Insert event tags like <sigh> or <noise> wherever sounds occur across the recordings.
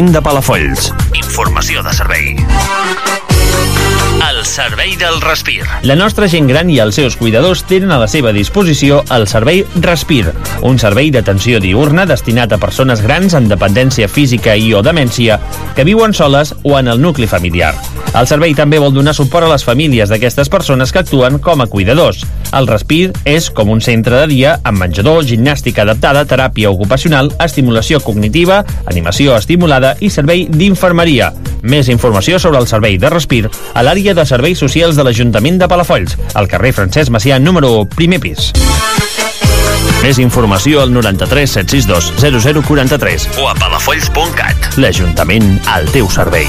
l'Ajuntament de Palafolls. Informació de servei. El servei del Respir. La nostra gent gran i els seus cuidadors tenen a la seva disposició el servei Respir, un servei d'atenció diurna destinat a persones grans amb dependència física i o demència que viuen soles o en el nucli familiar. El servei també vol donar suport a les famílies d'aquestes persones que actuen com a cuidadors. El Respir és com un centre de dia amb menjador, gimnàstica adaptada, teràpia ocupacional, estimulació cognitiva, animació estimulada i servei d'infermeria. Més informació sobre el servei de Respir a l'àrea de serveis socials de l'Ajuntament de Palafolls, al carrer Francesc Macià número 1, primer pis. Més informació al 93 762 0043 o a palafolls.cat. L'Ajuntament al teu servei.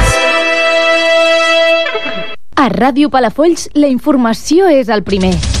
A Ràdio Palafolls, la informació és el primer.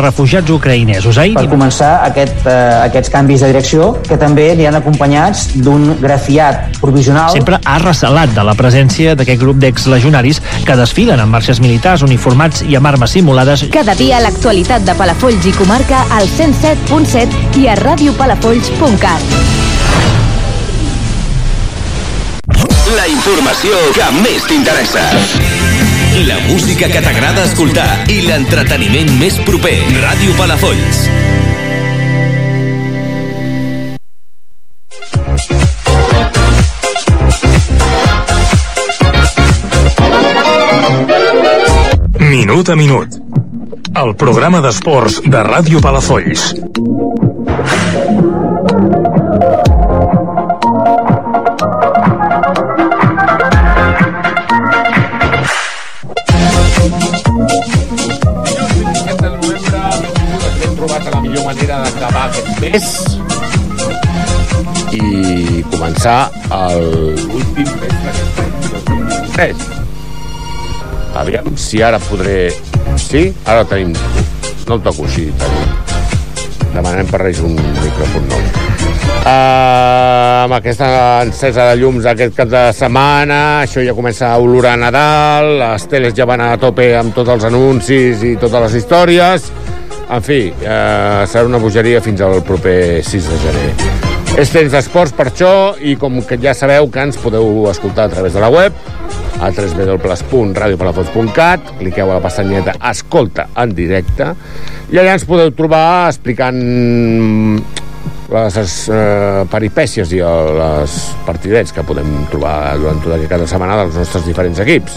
refugiats ucraïnesos. Ahir per començar aquest, eh, aquests canvis de direcció que també li han acompanyats d'un grafiat provisional sempre ha recelat de la presència d'aquest grup d'exlegionaris que desfilen amb marxes militars uniformats i amb armes simulades. Cada dia l'actualitat de Palafolls i comarca al 107.7 i a radiopalafolls.cat. La informació que més t'interessa. La música que t'agrada escoltar i l'entreteniment més proper. Ràdio Palafolls. Minut a minut. El programa d'esports de Ràdio Palafolls. Mes i començar mes d'aquest any, 2023. Aviam si ara podré... Sí? Ara tenim... No el toco, sí, tenim. Demanem per Reis un micròfon nou. Uh, amb aquesta encesa de llums aquest cap de setmana, això ja comença a olorar Nadal, les teles ja van a tope amb tots els anuncis i totes les històries. En fi, eh, serà una bogeria fins al proper 6 de gener. És temps d'esports per això i com que ja sabeu que ens podeu escoltar a través de la web a www.radiopalafots.cat cliqueu a la pestanyeta Escolta en directe i allà ens podeu trobar explicant les eh, peripècies i eh, les partidets que podem trobar durant tota cada setmana dels nostres diferents equips.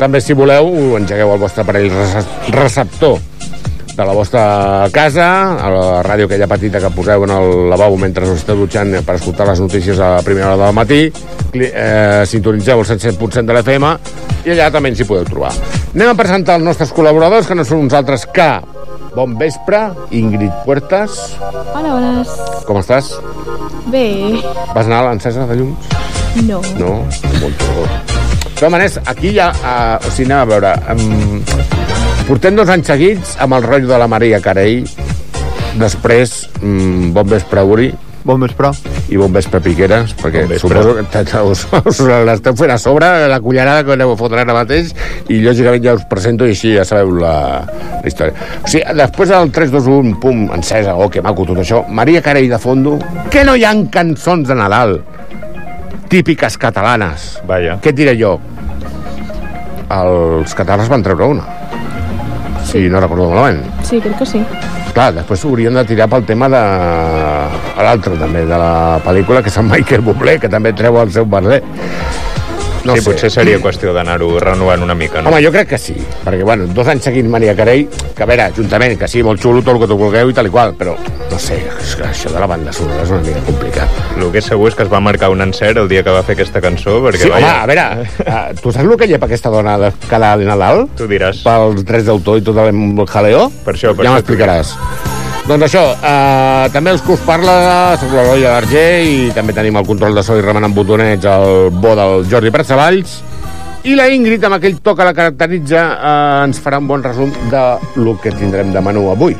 També, si voleu, engegueu el vostre aparell rece- receptor de la vostra casa, a la ràdio aquella petita que poseu en el lavabo mentre us esteu dutxant per escoltar les notícies a la primera hora del matí, eh, sintonitzeu el 107% de l'FM i allà també ens hi podeu trobar. Anem a presentar els nostres col·laboradors, que no són uns altres que... Bon vespre, Ingrid Puertas. Hola, bones. Com estàs? Bé, Vas anar a l'encesa de llums? no. No? Molt bé. Totes maneres, aquí ja... Uh, o sigui, anem a veure... Um, portem dos anys seguits amb el rotllo de la Maria Carell. Després, um, bon vespre, Uri. Bon vespre. I bon vespre, Piqueres, perquè bon suposo que us, us l'esteu fent a sobre, la cullerada que aneu a fotre ara mateix, i lògicament ja us presento i així ja sabeu la, la història. O sigui, després del 3, 2, 1, pum, encesa, oh, que maco tot això, Maria Carell de fondo, que no hi han cançons de Nadal típiques catalanes. Vaja. Què et diré jo? Els catalans van treure una. Si no recordo malament. Sí, crec que sí. clar, després haurien de tirar pel tema de l'altre també, de la pel·lícula, que és en Michael Bublé, que també treu el seu merder. No sí, sé. potser seria qüestió d'anar-ho renovant una mica, no? Home, jo crec que sí, perquè, bueno, dos anys seguint Maria Carey, que a veure, juntament, que sí, molt xulo tot el que tu vulgueu i tal i qual, però, no sé, és que això de la banda sonora és una mica complicat. El que és segur és que es va marcar un encert el dia que va fer aquesta cançó, perquè... Sí, vaja... home, a veure, uh, tu saps el que llepa aquesta dona de cada Nadal? Tu diràs. Pels drets d'autor i tot el jaleo? Per això, per ja això m'explicaràs. Doncs això, eh, també els que us parla, soc l'Eloi d'Arger i també tenim el control de so i remenant botonets el bo del Jordi Pratsavalls i la Ingrid, amb aquell to que la caracteritza, eh, ens farà un bon resum de lo que tindrem de menú avui.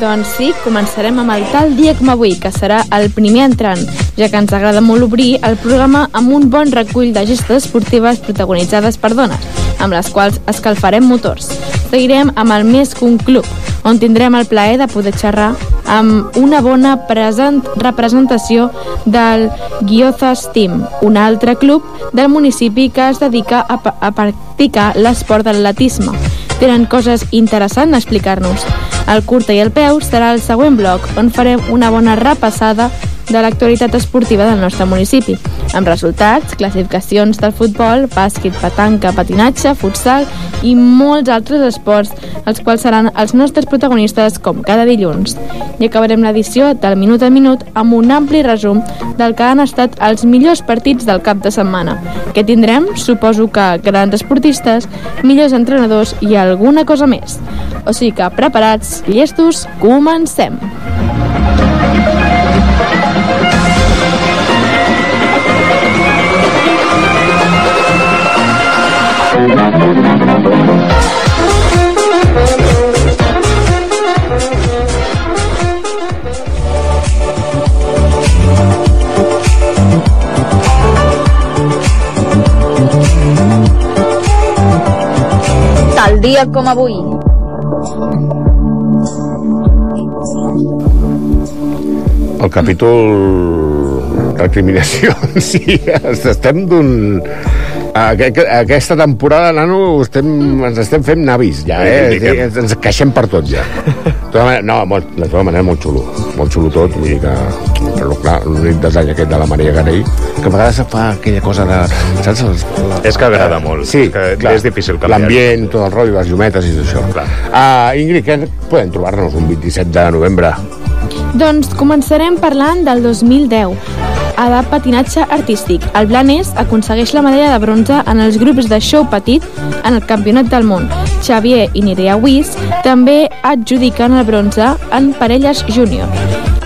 Doncs sí, començarem amb el tal dia com avui, que serà el primer entrant, ja que ens agrada molt obrir el programa amb un bon recull de gestes esportives protagonitzades per dones, amb les quals escalfarem motors. Seguirem amb el Més que un club, on tindrem el plaer de poder xerrar amb una bona present representació del Guiozas Team, un altre club del municipi que es dedica a, a practicar l'esport de l'atletisme. Tenen coses interessants a explicar-nos. El curta i el peu serà el següent bloc, on farem una bona repassada de l'actualitat esportiva del nostre municipi, amb resultats, classificacions del futbol, bàsquet, petanca, patinatge, futsal i molts altres esports, els quals seran els nostres protagonistes com cada dilluns. I acabarem l'edició del Minut a Minut amb un ampli resum del que han estat els millors partits del cap de setmana. Que tindrem, suposo que grans esportistes, millors entrenadors i alguna cosa més. O sigui que preparats, llestos, comencem! Dia com avui. El capítol recriminació, sí, estem d'un... Aqu aquesta temporada, nano, estem, ens estem fent navis, ja, eh? Ens, ens queixem per tot, ja. De tota manera, no, molt, de tota manera, molt xulo. Molt xulo tot, vull dir que... Però, clar, l'únic desany aquest de la Maria Garell, que a vegades fa aquella cosa de... Saps? Els, la, És que agrada molt. Sí, és, que clar, és difícil canviar. L'ambient, tot el rotllo, les llumetes i tot això. Clar. Uh, Ingrid, què podem trobar-nos un 27 de novembre? Doncs començarem parlant del 2010 a de patinatge artístic. El Blanes aconsegueix la medalla de bronze en els grups de show petit en el Campionat del Món. Xavier i Nirea Wies també adjudiquen el bronze en parelles júnior.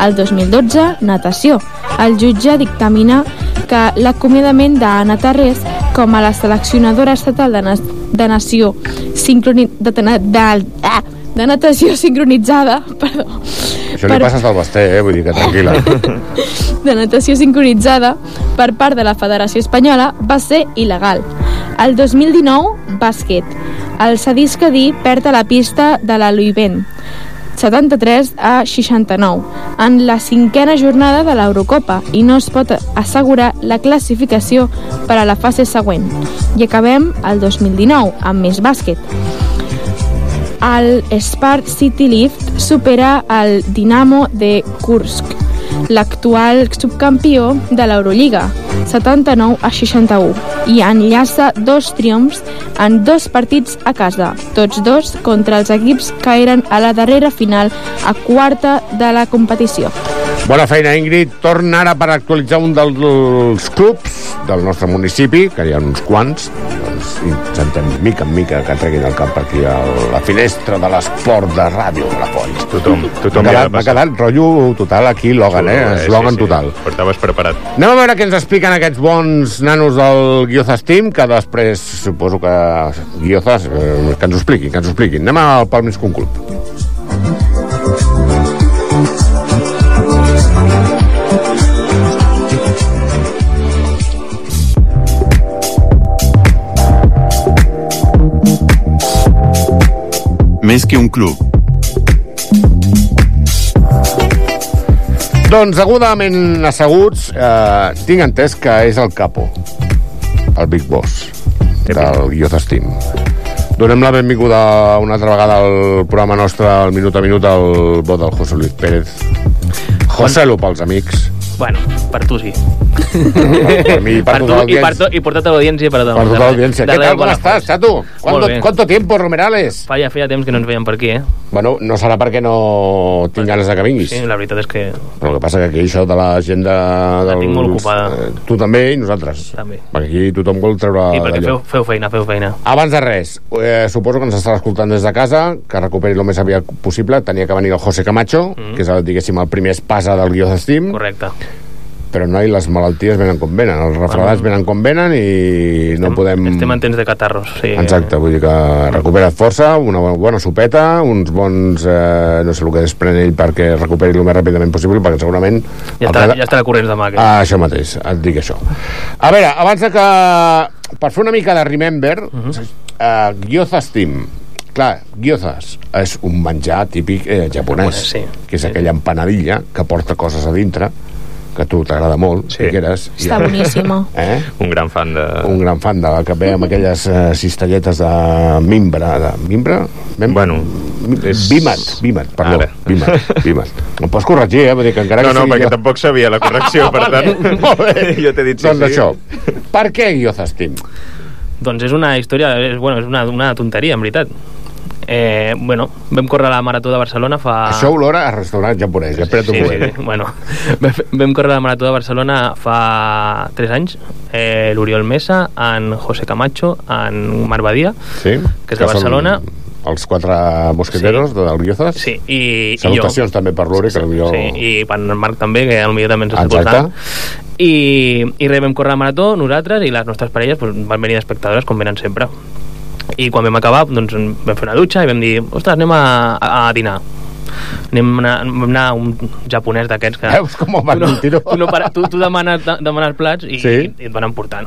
El 2012, natació. El jutge dictamina que l'acomiadament d'Anna Tarrés com a la seleccionadora estatal de, na de nació sincroni de, de, de, ah, de natació sincronitzada, <laughs> perdó, Això li passes al Basté, eh? Vull dir que tranquil·la. <laughs> de natació sincronitzada per part de la Federació Espanyola va ser il·legal. El 2019, bàsquet. El Sadis Cadí perd a la pista de la Luivent, 73 a 69, en la cinquena jornada de l'Eurocopa i no es pot assegurar la classificació per a la fase següent. I acabem el 2019 amb més bàsquet. El Spark City Lift supera el Dinamo de Kursk, l'actual subcampió de l'Eurolliga, 79 a 61, i enllaça dos triomfs en dos partits a casa, tots dos contra els equips que eren a la darrera final a quarta de la competició. Bona feina, Ingrid. Torna ara per actualitzar un dels clubs del nostre municipi, que hi ha uns quants, doncs intentem mica en mica que treguin el cap aquí a la finestra de l'esport de ràdio de la Polls. Tothom, tothom ja quedat, m'ha quedat rotllo total aquí, Logan, eh? Eslògan total. Portaves preparat. Anem a veure què ens expliquen aquests bons nanos del Guiozas Team, que després suposo que Guiozas, eh, que ens ho expliquin, que ens ho expliquin. Anem al Palm School Club. Més que un club. Doncs, agudament asseguts, eh, tinc entès que és el capo, el Big Boss del Guiozas Team. Donem la benvinguda una altra vegada al programa nostre, al Minut a Minut, al vot del José Luis Pérez. José Lu pels amics. Bueno, per tu sí. Per mi, per per tu i per, to, i per tota l'audiència per, Per tota l'audiència. Què tal, com estàs, Chato? ¿Cuánto, Molt bé. ¿Cuánto tiempo, Romerales? Fa ja feia temps que no ens veiem per aquí, eh? Bueno, no serà perquè no tinc ganes de que vinguis. Sí, la veritat és que Però el que passa que aquí això de l'agenda... La dels- tinc molt ocupada. eh, Tu també i nosaltres. També. Perquè aquí tothom vol treure I perquè feu, feu feina, feu feina. Abans de res, eh, suposo que ens estarà escoltant des de casa, que recuperi el més aviat possible. Tenia que venir el José Camacho, Mm. que és, el, diguéssim, el primer espasa del guió d'estim. Correcte. Però no, i les malalties venen com venen. Els refredats venen com venen i no podem... Estem en temps de catarros, sí. Exacte, vull dir que recupera força, una bona- bona sopeta, uns bons... Eh, no sé el que desprèn ell perquè recuperi el més ràpidament possible, perquè segurament... Ja, que- ja estarà corrents demà. Aquest. Ah, això mateix, et dic això. A veure, abans de que... Per fer una mica de remember, uh Mhm. -huh. uh, Gyoza Steam. Clar, gyozas és un menjar típic eh, japonès, Sí. que és aquella empanadilla que porta coses a dintre, que a tu t'agrada molt, sí. Figueres. Està boníssima. Eh? Un gran fan de... Un gran fan de que ve amb aquelles eh, cistelletes de mimbre, de mimbre? Mem Bueno, és... Bimat, bimat, perdó, Ara. bimat, bimat. Em pots corregir, eh? Vull dir que encara No, que no, perquè jo... tampoc sabia la correcció, per <laughs> Vale, tant... <laughs> molt bé. <laughs> jo t'he dit sí, doncs sí. això, per què Gyoza Steam? Doncs és una història, és, bueno, és una, una tonteria, en veritat. Eh, bueno, vam córrer la Marató de Barcelona fa... Això olora a restaurant japonès, ja espera't Sí, sí, moment. sí. Bueno, <laughs> vam, córrer la Marató de Barcelona fa 3 anys. Eh, L'Oriol Mesa, en José Camacho, en Marc Badia, Sí? que és de Barcelona. Són els quatre mosqueteros sí. del Gyozas. Sí, i, i jo. Salutacions també per l'Uri, que potser... Sí, i per en Marc també, que potser també ens està Exacte. escoltant. I, i res, vam córrer la marató, nosaltres, i les nostres parelles pues, van venir d'espectadores, com venen sempre. I quan vam acabar, doncs, vam fer una dutxa i vam dir, ostres, anem a, a, a dinar. Anem a anar, vam anar a un japonès d'aquests que... Veus com el van tu, no, tu, no para, tu, tu demanes, de- demanes plats i, Sí. i, et van emportant.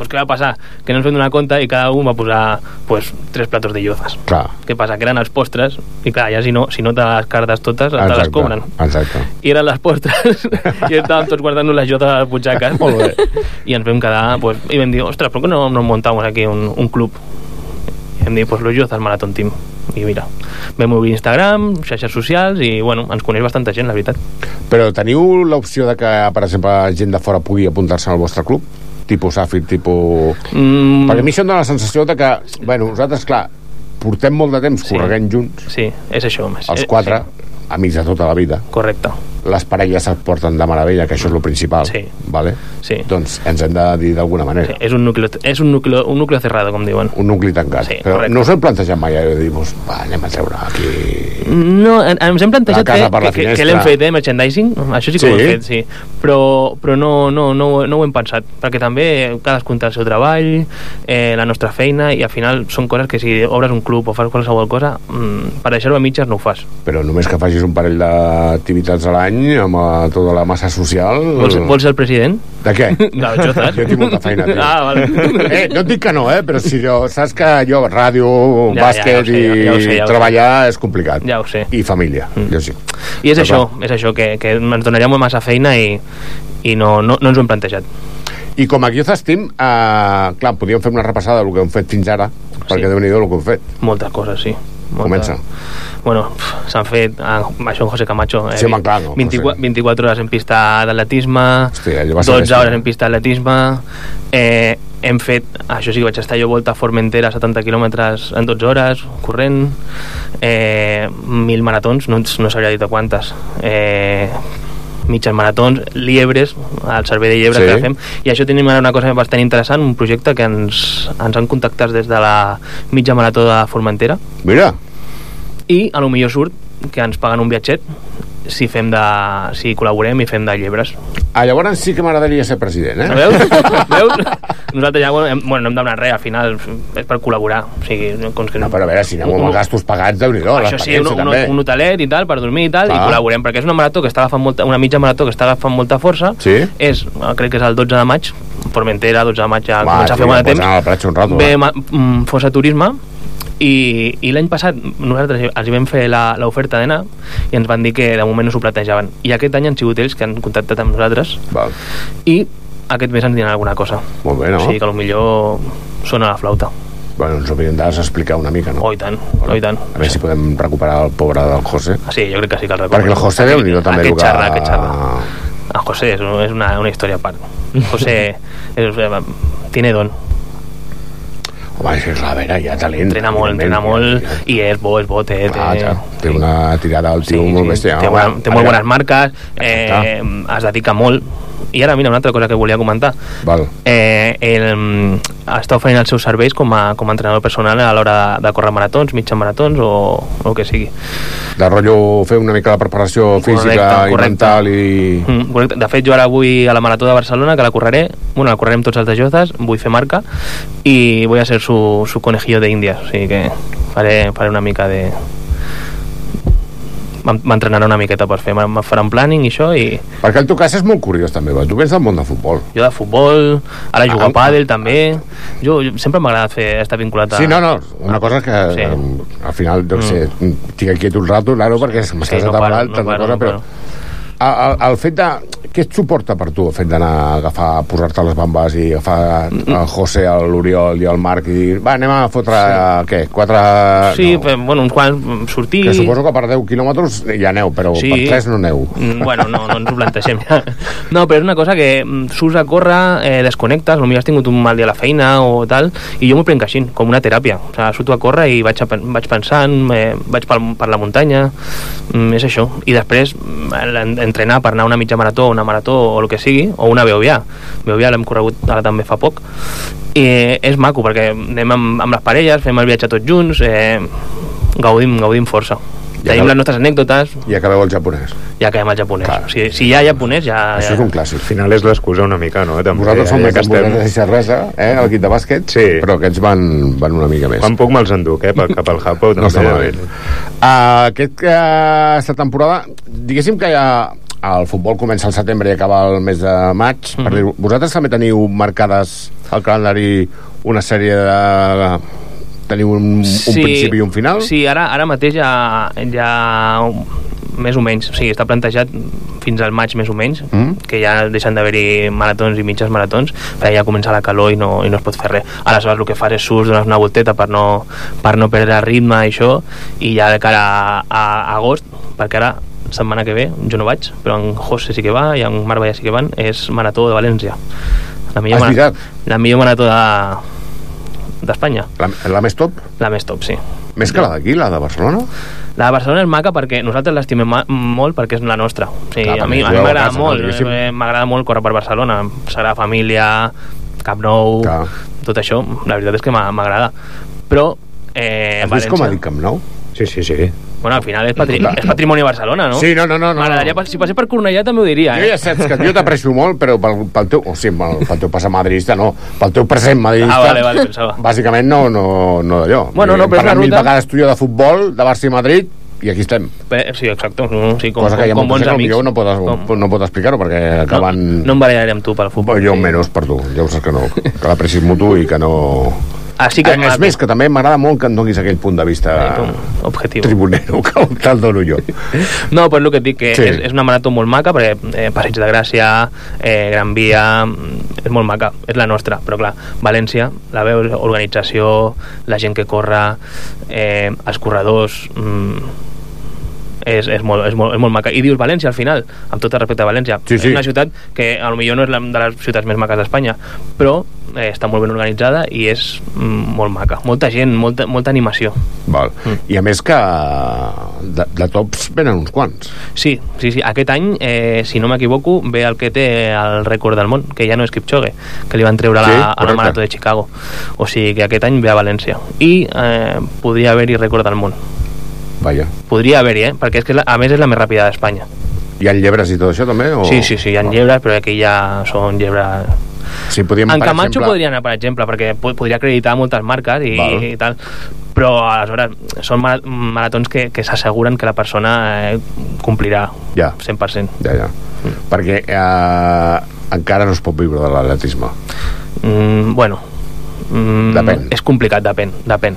Pues què va passar? Que no ens vam donar compte i cada un va posar pues, tres platos de llozas. Clar. Què passa? Que eren els postres i clar, ja si no, si no te les cardes totes, te les Exacte, cobren. exacte. I eren les postres <laughs> i estàvem tots guardant-nos les jotes a les butxaques. Molt bé. I ens vam quedar, pues, i vam dir, ostres, per què no, no muntamos aquí un, un club? Vam dir, pues los Jozas Marathon Team. I mira, vam obrir Instagram, xarxes socials i, bueno, ens coneix bastanta gent, la veritat. Però teniu l'opció de que, per exemple, gent de fora pugui apuntar-se al vostre club? Tipus Safir, tipus... Mm. Perquè a mi això em dona la sensació de que, bueno, nosaltres, clar, portem molt de temps Sí. correguent junts, Sí, és això. més. els Eh, quatre, amics de tota la vida. Correcte. Les parelles es porten de meravella, que això és el principal. Sí. Vale? Sí. Doncs ens hem de dir d'alguna manera. És un nucli, és un nucli, un nucli cerrado, com diuen. Un nucli tancat. Sí, Però correcte. no us heu plantejat mai eh, dir, va, anem a treure aquí... No, en- ens hem plantejat que, que, que finestra. l'hem fet, eh, merchandising, això sí que Sí? ho hem fet, sí. Però, però no, no, no, no ho hem pensat, perquè també cadascun té el seu treball, eh, la nostra feina, i al final són coses que si obres un club o fas qualsevol cosa, mm, per deixar-ho a mitges no ho fas. Però només que facis un parell d'activitats a l'any amb eh, tota la massa social... Vols, vols ser el president? De què? <laughs> Les jotes. Jo tinc molta feina, tio. <laughs> Ah, vale. Eh, no et dic que no, eh? Però si jo, saps que jo, ràdio, Ja, ja, bàsquet ja ho sé, i ja ho sé, ja sé. treballar és complicat. Ja ho sé. I família, jo sí. I és Però això, és això, que, que ens donaríem massa feina i, i no, no, no ens ho hem plantejat. I com a Youth Steam, eh, clar, podríem fer una repassada del que hem fet fins ara, perquè sí. déu-n'hi-do el que hem fet. Moltes coses, sí. Molta... Comença. Bueno, s'han fet, ah, això en José Camacho, eh, Sí, home, clar, no, 24, 24 hores en pista d'atletisme, Hòstia, allò va ser 12 bèstia. hores en pista d'atletisme, eh, hem fet, això sí que vaig estar jo volta a Formentera, 70 quilòmetres en 12 hores, corrent, eh, mil maratons, no, no sabria dir de quantes, eh, mitges maratons, liebres, el servei de llebre sí. que fem, i això tenim ara una cosa bastant interessant, un projecte que ens, ens han contactat des de la mitja marató de Formentera, Mira, i a lo millor surt que ens paguen un viatget si fem de, si col·laborem i fem de llebres. ah, llavors sí que m'agradaria ser president, eh? Veus? <laughs> Veus? Nosaltres ja bueno, hem, bueno, no hem demanat res, al final és per col·laborar. O sigui, com que No, però a veure, si aneu amb els gastos pagats, déu nhi Això sí, un, un, un hotelet i tal, per dormir i tal, Clar. i col·laborem, perquè és una marató que està agafant molta, una mitja marató que està agafant molta força. Sí? És, eh, crec que és el 12 de maig, Formentera, 12 de maig ja Va, comença a sí, fer temps. a la platja un rato, Ve mm, Fossa Turisme, i, i l'any passat nosaltres els vam fer la- l'oferta d'anar i ens van dir que de moment no s'ho plantejaven i aquest any han sigut ells que han contactat amb nosaltres Val. i aquest mes ens diran alguna cosa Molt bé, no? o sigui que potser sona la flauta Bueno, ens ho havíem d'explicar una mica, no? Oh, i tant, oh, i tant. A veure si podem recuperar el pobre del José. Sí, jo crec que sí que el recordo. Perquè el José, déu nhi també Aquest el que- xarra, aquest xarra. El José és, és una, una història a part. José <laughs> és, eh, tiene don. Home, és que clar, a veure, hi ha talent. Entrena molt, entrena molt i és bo, és bo, té, Clar, té, té una tirada al tio molt bèstia. té, bona, té molt bones marques, eh, es dedica molt. I ara, mira, una altra cosa que volia comentar. Val. Eh, el, està oferint els seus serveis com a, com a entrenador personal a l'hora de córrer maratons, mitja maratons o, o el que sigui. De rotllo fer una mica la preparació física Correcte, i correcte. mental i... Mm, correcte. De fet, jo ara vull a la Marató de Barcelona, que la correré, bueno, la correrem tots els de Jozas, vull fer marca, i vull ser su, su conejillo de Índies, o sigui que faré, faré una mica de... M'en- M'entrenaré una miqueta per fer, me farà un planning i això, i Perquè el teu cas és molt curiós també, va. tu vens del món del futbol. jo de futbol, ara jugo Ah, a pàdel també, jo, jo sempre m'ha agradat fer, estar vinculat a... Sí, no, no, una cosa que Sí. sí. al final, jo mm. sé, estic aquí un rato, claro, perquè m'estàs Sí, no paro, no no tanta paro, cosa, no però paro. El, el, fet de... Què et suporta per tu el fet d'anar a agafar, posar-te les bambes i agafar el José, l'Oriol i el Marc i dir, va, anem a fotre, sí. què, quatre... Sí, no, no. bueno, uns quants, sortir... que suposo que per 10 quilòmetres hi aneu, però Sí. per 3 no aneu. Mm, Bueno, no, no ens ho plantegem <laughs> ja. No, però és una cosa que mm, surts a córrer, eh, desconnectes, potser has tingut un mal dia a la feina o tal, i jo m'ho prenc així, com una teràpia. O sigui, surto a córrer i vaig, a, vaig pensant, eh, vaig per, per la muntanya, mm, és això. I després mm, l'en- entrenar per anar a una mitja marató, una marató o el que sigui, o una BOVA. BOVA l'hem corregut ara també fa poc. I és maco, perquè anem amb, amb les parelles, fem el viatge tots junts, eh, gaudim, gaudim força. Tenim les nostres anècdotes I acabeu el japonès. i acabem al japonès. O sigui, si hi ha japonès, ja... Això ja... és un clàssic. Al final és l'excusa una mica, no? També, Vosaltres som ja més que estem... i cervesa, eh, el equip de bàsquet, Sí. però aquests van, van una mica més. Quan puc me'ls enduc, eh? Cap al Japó. No està malament. Uh, aquest, uh, aquesta temporada, diguéssim que ja el futbol comença al setembre i acaba el mes de maig. Mm -hmm. per dir vosaltres també teniu marcades al calendari una sèrie de... Teniu un, un principi i un final? Sí, ara, ara mateix ja, ja més o menys, o sigui, està plantejat fins al maig més o menys, Mm. que ja deixen d'haver-hi maratons i mitges maratons, perquè ja comença la calor i no, i no es pot fer res. Aleshores el que fas és surts, dones una volteta per no, per no perdre el ritme i això, i ja de cara a, a agost, perquè ara setmana que ve, jo no vaig, però en José sí que va i en Marc Vallà sí que van, és Marató de València. La Ah, millor, és mara- la millor marató de- d'Espanya. La, la més top? La més top, sí. Més que la d'aquí, la de Barcelona? La de Barcelona és maca perquè nosaltres l'estimem molt perquè és la nostra. O sigui, Clar, a mi m'agrada molt, eh, m'agrada molt córrer per Barcelona, Sagrada Família, Camp Nou, Clar. tot això, la veritat és que m'a- m'agrada. Però eh, Has vist com ha dit Camp Nou? Sí, sí, sí. Bueno, al final és, patri és patrimoni Barcelona, no? Sí, no, no, no. no. M'agradaria, si passés per Cornellà també ho diria, Jo eh? ja saps que jo t'aprecio molt, però pel, pel teu... O sigui, pel, pel teu passat madridista, no. Pel teu present madridista... Ah, vale, vale, pensava. Bàsicament no, no, no d'allò. Bueno, no, però és parlat una mil ruta- vegades tu jo de futbol, de Barça i Madrid, i aquí estem. Bé, sí, exacte. No, sí, com, Cosa que hi ha com, com bons amics. no pot, Com- no pot explicar-ho, perquè acaben... No em barallaré amb tu pel futbol. Jo menys per tu, ja ho saps que no. Que l'aprecis mutu i que no... Ah, sí que Eh, és més, que també m'agrada molt que em donis aquell punt de vista objectiu. tribunero <laughs> que te'l dono jo. No, però és el que et dic, que Sí. sí. és, és una marató molt maca, perquè eh, Passeig de Gràcia, eh, Gran Via, mm, és molt maca, és la nostra, però clar, València, la veus, organització, la gent que corre, eh, els corredors... Mm, és, és, molt, és, molt, és molt maca. I dius València al final, amb tot el respecte a València. Sí, sí. És una ciutat que a lo millor no és la, de les ciutats més maques d'Espanya, però eh, està molt ben organitzada i és mm, molt maca. Molta gent, molta, molta animació. Val. I a més que de, de tops venen uns quants. Sí, sí, sí. Aquest any, eh, si no m'equivoco, ve el que té el rècord del món, que ja no és Kipchoge, que li van treure Sí, la, a la. Marató de Chicago. O sigui que aquest any ve a València. I eh, podria haver-hi rècord del món. Vaja. Podria haver-hi, eh? Perquè és que, la, a més, és la més ràpida d'Espanya. Hi ha llebres i tot això també? O... Sí, sí, sí, hi ha llebres, però aquí ja són llebres... Sí, podríem, En Camacho exemple... podria anar, per exemple, perquè po- podria acreditar moltes marques i, Val. i tal, però aleshores són mara- maratons que, que s'asseguren que la persona eh, complirà Ja. 100%. Ja, ja. Perquè eh, encara no es pot viure de l'atletisme. Mm, bueno, mm, Depèn. És complicat, depèn, depèn.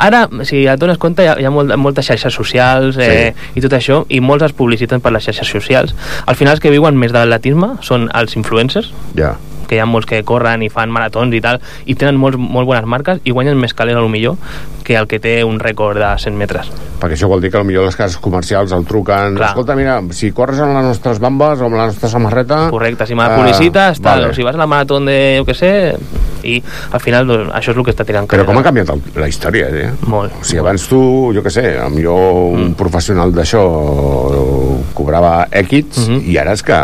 Ara, si et dones compte, hi ha, hi ha molt, moltes xarxes socials eh, i tot això, i molts es publiciten per les xarxes socials. Al final, els que viuen més de l'atletisme són els influencers, Ja. Que hi ha molts que corren i fan maratons i tal, i tenen molts, molt bones marques i guanyen més calés a lo millor que el que té un rècord de 100 metres. Perquè això vol dir que potser les cases comercials el truquen... Clar. Escolta, mira, si corres amb les nostres bambes o amb la nostra samarreta... Correcte, si me eh, publicites, tal, vale. o si vas a la marató de, jo què sé, i al final doncs, això és el que està tirant Però com ha canviat el, la història, eh? Molt. O sigui, abans tu, jo què sé, millor un professional d'això cobrava X i ara és que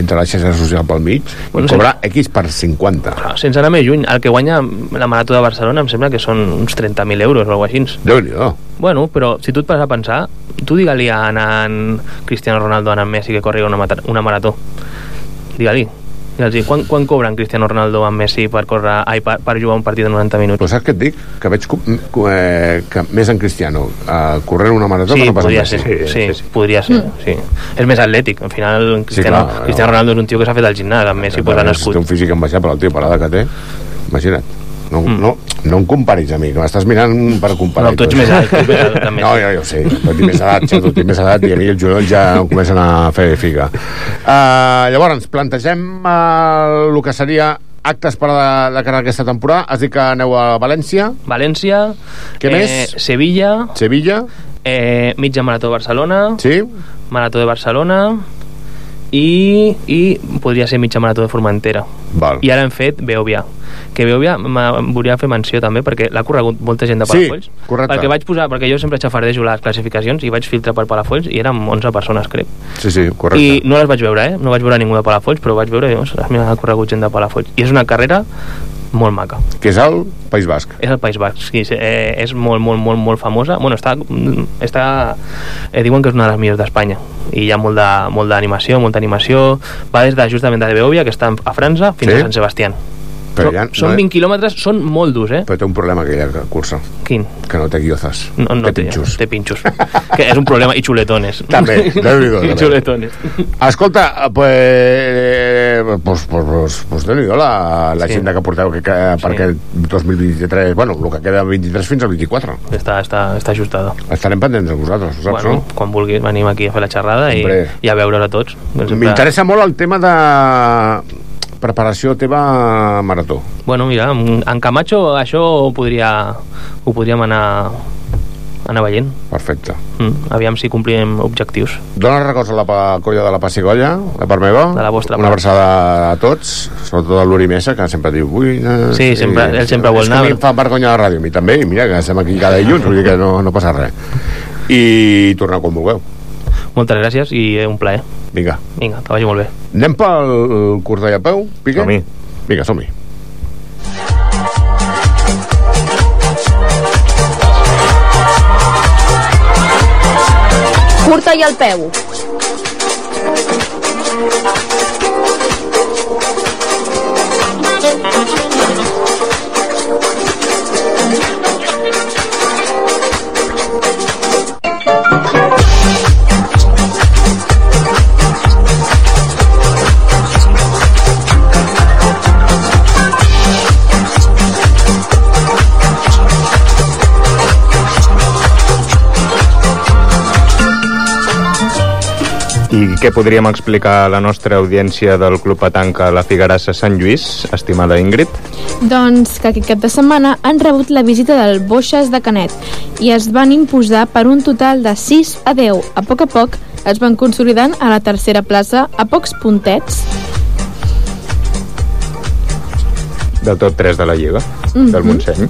entra la xarxa social pel mig bueno, cobra X per 50. Clar, sense anar més lluny, el que guanya la Marató de Barcelona em sembla que són uns 30.000 euros o alguna així. déu nhi. Bueno, però si tu et pares a pensar, tu digue-li a Cristiano Ronaldo, a Messi que corri una, una marató. Digue-li. Digue'ls, quan, quan cobren Cristiano Ronaldo amb Messi per, córrer, ai, per, per jugar un partit de 90 minuts? Però saps què et dic? Que veig eh, que més en Cristiano eh, corrent una marató Sí, que no pas en podria Messi. ser, sí, sí, podria ser, sí. És més atlètic, al final Cristiano, clar, Cristiano Ronaldo és un tio que s'ha fet al gimnàs, amb Messi pues, ha Té nascut. un físic enbaixable, el tio, per l'edat que té. Imagina't. No, mm. no, no em comparis a mi, que m'estàs mirant per comparar. No, tu ets més alt, tu també. No, jo, jo sé, però tinc més edat, xato, tinc més edat i a mi els genolls ja em comencen a fer figa. Uh, llavors, plantegem uh, el que seria actes per a la, la cara d'aquesta temporada. Has dit que aneu a València. València, Què eh, més? Sevilla, Sevilla. eh, mitja marató de Barcelona, sí. marató de Barcelona i, i podria ser mitja marató de Formentera. Val. I ara hem fet Beòvia, que Beòvia volia fer menció també perquè l'ha corregut molta gent de Sí, Palafolls. correcte. Perquè vaig posar, perquè jo sempre xafardejo les classificacions i vaig filtrar per Palafolls i érem 11 persones, crec. Sí, sí, correcte. I no les vaig veure, eh? No vaig veure ningú de Palafolls, però vaig veure, ostres, mira, ha corregut gent de Palafolls. I és una carrera molt maca. Que és el País Basc. És el País Basc, sí, eh, és molt, molt, molt, molt famosa. Bueno, està, està eh, diuen que és una de les millors d'Espanya i hi ha molt de- molt d'animació, molta animació. Va des de justament de Beòvia, que està a França, fins Sí? a Sant Sebastián. Però ja són no- 20 quilòmetres, són molt durs, eh? Però té un problema aquella cursa. Quin? Que no té guiozas. No, no té, pinxos. té pinxos. que és un problema. I xuletones. També, Déu-n'hi-do, <laughs> I també. xuletones. Escolta, pues, eh, pues, pues, pues, pues déu-n'hi-do la- l'agenda que porteu que, que, per Sí. aquest 2023, bueno, el que queda del 23 fins al 24. Està, està, està ajustada. Estarem pendents de vosaltres, ho saps, Bueno, quan vulguis venim aquí a fer la xerrada i, Hombre. i a veure'ls a tots. no? Sempre- M'interessa molt el tema de preparació teva marató. Bueno, mira, en Camacho això ho, podria, ho podríem anar, anar veient. Perfecte. Mm, aviam si complim objectius. Dóna records a la colla de la Passigolla, de part meva. De la vostra Una abraçada a tots, sobretot a l'Uri Mesa, que sempre diu... Ui, eh, Sí, sempre- ell sempre vol és que anar. a mi em fa vergonya la ràdio, a mi també, i mira que estem aquí cada dilluns, vull dir que no, no passa res. I tornar quan vulgueu. Moltes gràcies i un plaer. Vinga. Vinga, que vagi molt bé. Anem pel curs de peu, Piqué? Som-hi. Vinga, som-hi. Curta i al peu. I què podríem explicar a la nostra audiència del Club Patanca La Figuerassa Sant Lluís, estimada Ingrid? Doncs que aquest cap de setmana han rebut la visita del Boixes de Canet i es van imposar per un total de 6 a 10. A poc a poc es van consolidant a la tercera plaça a pocs puntets. De tot tres de la Lliga, Mhm. del Montseny.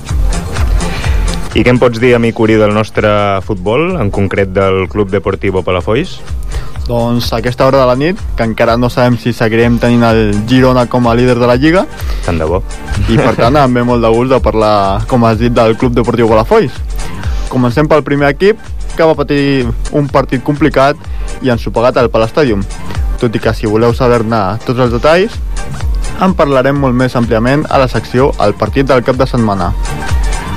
I què em pots dir, amic Uri, del nostre futbol, en concret del Club Deportivo Palafolls? Doncs a aquesta hora de la nit, que encara no sabem si seguirem tenint el Girona com a líder de la Lliga, tant de bo. i per tant <laughs> em ve molt de gust de parlar, com has dit, del Club Deportiu Palafolls. Comencem pel primer equip, que va patir un partit complicat i ens ho pagat al Palastadium. Tot i que si voleu saber-ne tots els detalls, en parlarem molt més àmpliament a la secció El partit del cap de setmana.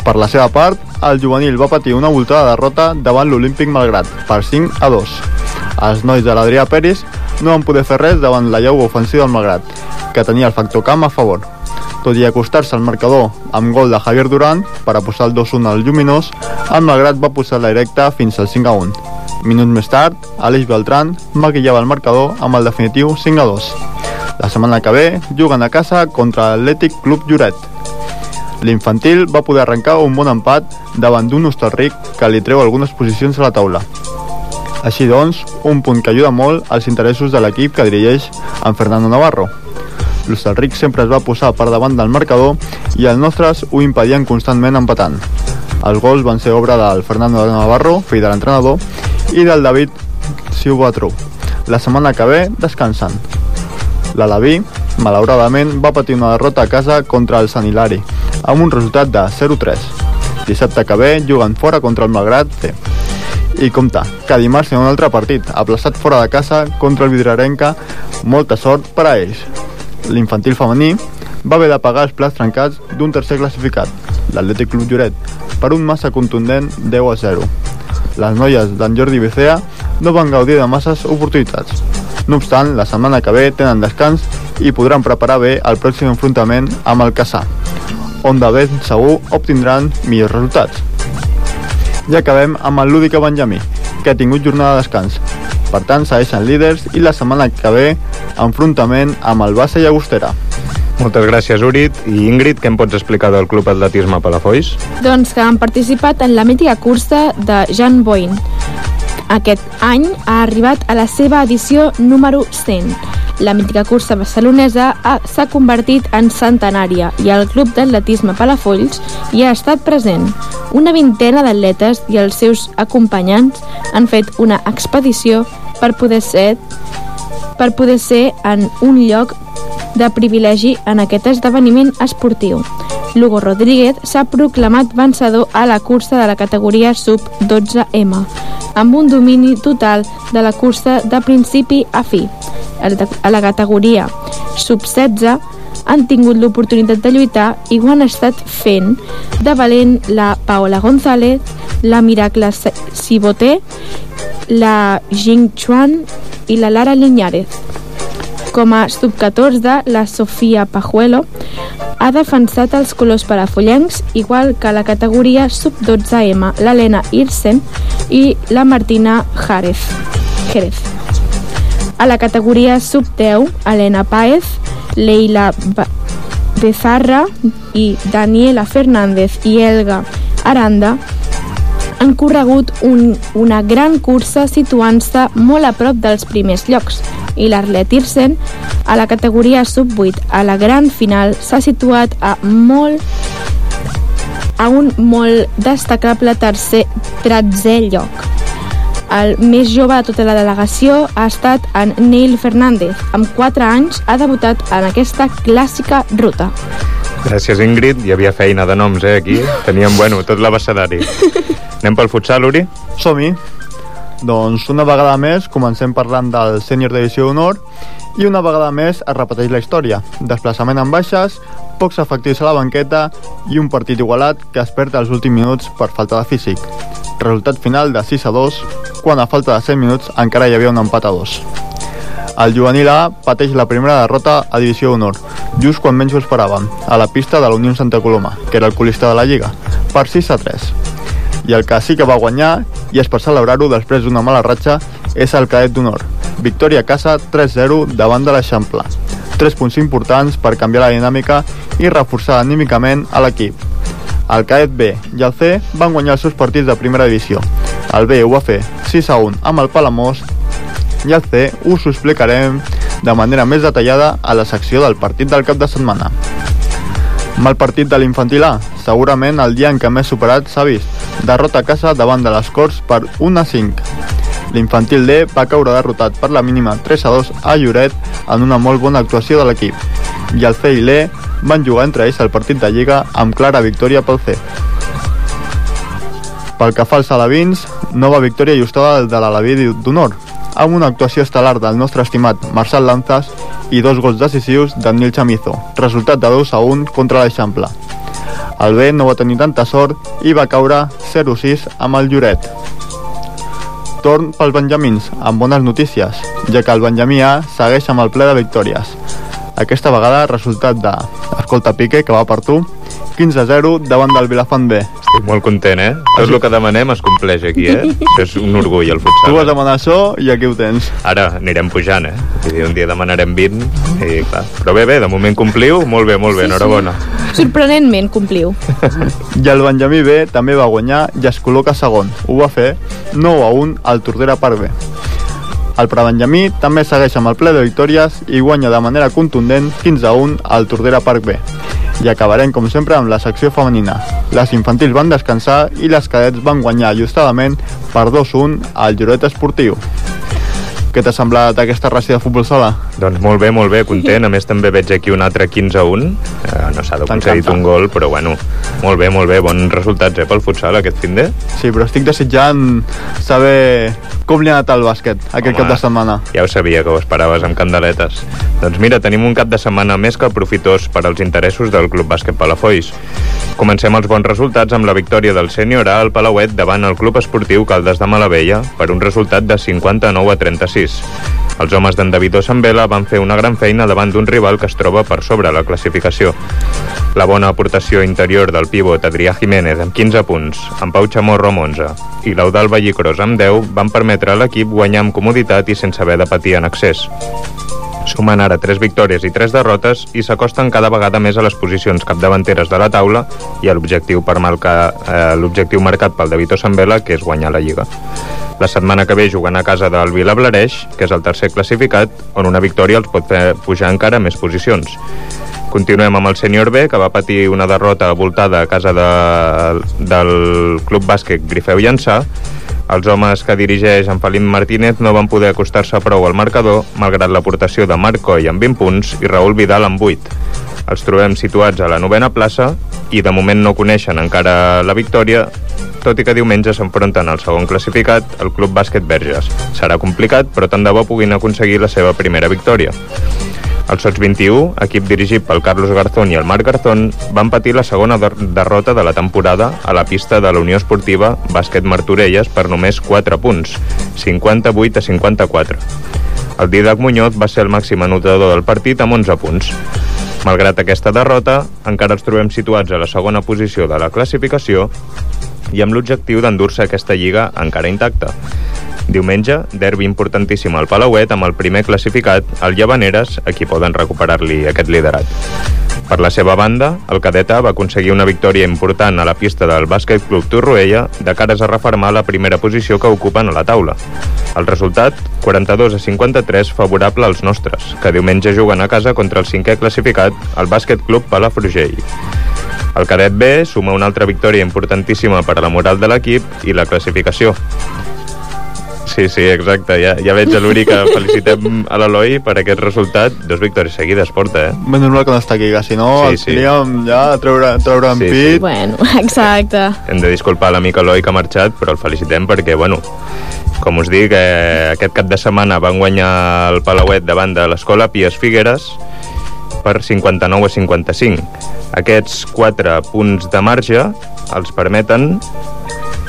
Per la seva part, el juvenil va patir una voltada derrota davant l'Olímpic Malgrat, per 5 a 2. Els nois de l'Adrià Peris no van poder fer res davant la lleu ofensiva del Malgrat, que tenia el factor camp a favor. Tot i acostar-se al marcador amb gol de Javier Durán per a posar el 2-1 al Lluminós, el Malgrat va posar la directa fins al 5-1. Minuts més tard, Aleix Beltran maquillava el marcador amb el definitiu 5-2. La setmana que ve juguen a casa contra l'Atlètic Club Lloret. L'infantil va poder arrencar un bon empat davant d'un Hostalric que li treu algunes posicions a la taula. Així doncs, un punt que ajuda molt als interessos de l'equip que dirigeix en Fernando Navarro. L'Hostalric sempre es va posar per davant del marcador i els nostres ho impedien constantment empatant. Els gols van ser obra del Fernando Navarro, fill de l'entrenador, i del David Siubatru. La setmana que ve descansen. L'Alaví, malauradament, va patir una derrota a casa contra el Sant Hilari, amb un resultat de 0-3. Dissabte que ve juguen fora contra el Malgrat C. I compta, que dimarts hi ha un altre partit, aplaçat fora de casa contra el Vidrarenca, molta sort per a ells. L'infantil femení va haver de pagar els plats trencats d'un tercer classificat, l'Atlètic Club Lloret, per un massa contundent 10 a 0. Les noies d'en Jordi Bicea no van gaudir de masses oportunitats. No obstant, la setmana que ve tenen descans i podran preparar bé el pròxim enfrontament amb el Caçà, on de ben segur obtindran millors resultats. I acabem amb el Lúdica Benjamí, que ha tingut jornada de descans. Per tant, segueixen líders i la setmana que ve enfrontament amb el Bassa i Agostera. Moltes gràcies, Urit. I Ingrid, què em pots explicar del Club Atletisme Palafolls? Doncs que han participat en la mítica cursa de Jan Boyne. Aquest any ha arribat a la seva edició número 100. La mítica cursa barcelonesa ha- s'ha convertit en centenària i el Club d'Atletisme Palafolls hi ha estat present. Una vintena d'atletes i els seus acompanyants han fet una expedició per poder ser per poder ser en un lloc de privilegi en aquest esdeveniment esportiu. Lugo Rodríguez s'ha proclamat vencedor a la cursa de la categoria sub-12M, amb un domini total de la cursa de principi a fi. A la- categoria sub-16 han tingut l'oportunitat de lluitar i ho han estat fent de valent la Paola González, la Miracle Siboté, la Jing Chuan i la Lara Liñárez. Com a sub-14, la Sofia Pajuelo ha defensat els colors parafollencs, igual que la categoria sub-12M, l'Helena Irsen i la Martina Jerez. Jerez. A la categoria sub-10, Helena Páez, Leila Ba- Bezarra i Daniela Fernández i Elga Aranda han corregut un, una gran cursa situant-se molt a prop dels primers llocs i l'Arlet Irsen a la categoria sub-8 a la gran final s'ha situat a molt a un molt destacable tercer, tretzè lloc. El més jove de tota la delegació ha estat en Neil Fernández. Amb 4 anys ha debutat en aquesta clàssica ruta. Gràcies, Ingrid. Hi havia feina de noms, eh, aquí. Teníem, bueno, tot l'abecedari. <laughs> Anem pel futsal, Uri? Som-hi. Doncs una vegada més comencem parlant del sènior d'edició d'honor i una vegada més es repeteix la història. Desplaçament en baixes, pocs efectius a la banqueta i un partit igualat que es perd als últims minuts per falta de físic. Resultat final de 6 a 2, quan a falta de 100 minuts encara hi havia un empat a 2. El juvenil A pateix la primera derrota a Divisió d'Honor, just quan menys ho esperàvem, a la pista de la Unió Santa Coloma, que era el colista de la Lliga, per 6 a 3. I el que sí que va guanyar, i és per celebrar-ho després d'una mala ratxa, és el cadet d'honor. Victòria a casa 3-0 davant de l'Eixample. Tres punts importants per canviar la dinàmica i reforçar anímicament a l'equip. El cadet B i el C van guanyar els seus partits de primera divisió. El B ho va fer 6 a 1 amb el Palamós i el C us ho explicarem de manera més detallada a la secció del partit del cap de setmana. Mal partit de l'infantil A, segurament el dia en què més superat s'ha vist. Derrota a casa davant de les Corts per 1 a 5. L'infantil D va caure derrotat per la mínima 3 a 2 a Lloret en una molt bona actuació de l'equip. I el C i l'E van jugar entre ells el partit de Lliga amb clara victòria pel C. Pel que fa als alevins, nova victòria ajustada de l'Aleví d'honor, amb una actuació estel·lar del nostre estimat Marçal Lanzas i dos gols decisius d'en Nil Chamizo, resultat de 2 a 1 contra l'Eixample. El B no va tenir tanta sort i va caure 0-6 amb el Lloret. Torn pels Benjamins, amb bones notícies, ja que el Benjamí A segueix amb el ple de victòries. Aquesta vegada resultat de Escolta Pique, que va per tu, 15-0 davant del Vilafant B. Estic molt content, eh? Tot el que demanem es compleix aquí, eh? Això és un orgull, el Tu futsal. vas demanar això i aquí ho tens. Ara anirem pujant, eh? Dir, un dia demanarem 20 i clar. Però bé, bé, de moment compliu, molt bé, molt bé, Sí, sí. enhorabona. Sorprenentment compliu. I el Benjamí B també va guanyar i es col·loca segon. Ho va fer 9 a 1 al Tordera Parc B. El Prebenjamí també segueix amb el ple de victòries i guanya de manera contundent 15 a 1 al Tordera Parc B. I acabarem, com sempre, amb la secció femenina. Les infantils van descansar i les cadets van guanyar ajustadament per 2-1 al Lloret Esportiu. Què t'ha semblat aquesta ràcia de futbol sala? Doncs molt bé, molt bé, content. A més, també veig aquí un altre 15 a 1. Eh, no s'ha T'encanta. un gol, però bueno, molt bé, molt bé. Bons resultats, eh, pel futsal aquest fin de. Sí, però estic desitjant saber com li ha anat al bàsquet aquest Home. cap de setmana. Ja ho sabia que ho esperaves amb candeletes. Doncs mira, tenim un cap de setmana més que profitós per als interessos del Club Bàsquet Palafolls. Comencem els bons resultats amb la victòria del sènior A al Palauet davant el Club Esportiu Caldes de Malavella per un resultat de 59 a 36. Els homes d'en Davidó Sambela van fer una gran feina davant d'un rival que es troba per sobre la classificació. La bona aportació interior del pivot Adrià Jiménez amb 15 punts, en Pau Chamorro amb 11 i l'Eudal Vallicros amb 10 van permetre a l'equip guanyar amb comoditat i sense haver de patir en excés. Sumen ara 3 victòries i 3 derrotes i s'acosten cada vegada més a les posicions capdavanteres de la taula i a l'objectiu eh, l'objectiu marcat pel David Sambela, que és guanyar la Lliga. La setmana que ve juguen a casa del Vilablareix, que és el tercer classificat, on una victòria els pot fer pujar encara més posicions. Continuem amb el sènior B, que va patir una derrota voltada a casa de, del Club Bàsquet Grifeu Llançà. Els homes que dirigeix en Felip Martínez no van poder acostar-se prou al marcador, malgrat l'aportació de Marc Coll amb 20 punts i Raül Vidal amb 8. Els trobem situats a la novena plaça i de moment no coneixen encara la victòria, tot i que diumenge s'enfronten al segon classificat, el Club Bàsquet Verges. Serà complicat, però tant de bo puguin aconseguir la seva primera victòria. El Sots 21, equip dirigit pel Carlos Garzón i el Marc Garzón, van patir la segona der derrota de la temporada a la pista de la Unió Esportiva Bàsquet Martorelles per només 4 punts, 58 a 54. El Didac Muñoz va ser el màxim anotador del partit amb 11 punts. Malgrat aquesta derrota, encara els trobem situats a la segona posició de la classificació i amb l'objectiu d'endur-se aquesta lliga encara intacta. Diumenge, derbi importantíssim al Palauet amb el primer classificat, el Llavaneres, a qui poden recuperar-li aquest liderat. Per la seva banda, el Cadeta va aconseguir una victòria important a la pista del Bàsquet Club Torroella de cares a reformar la primera posició que ocupen a la taula. El resultat, 42 a 53, favorable als nostres, que diumenge juguen a casa contra el cinquè classificat, el Bàsquet Club Palafrugell. El cadet B suma una altra victòria importantíssima per a la moral de l'equip i la classificació. Sí, sí, exacte. Ja, ja veig a l'Uri que felicitem a l'Eloi per aquest resultat. Dos victòries seguides porta, eh? Ben normal que no està aquí, que si no Sí, sí, aniríem ja a treure, a treure en Sí, sí, sí. pit. Bueno, exacte. Hem de disculpar l'amic Eloi que ha marxat, però el felicitem perquè, bueno, com us dic, eh, aquest cap de setmana van guanyar el Palauet davant de l'Escola Pies Figueres per 59 a 55. Aquests 4 punts de marge els permeten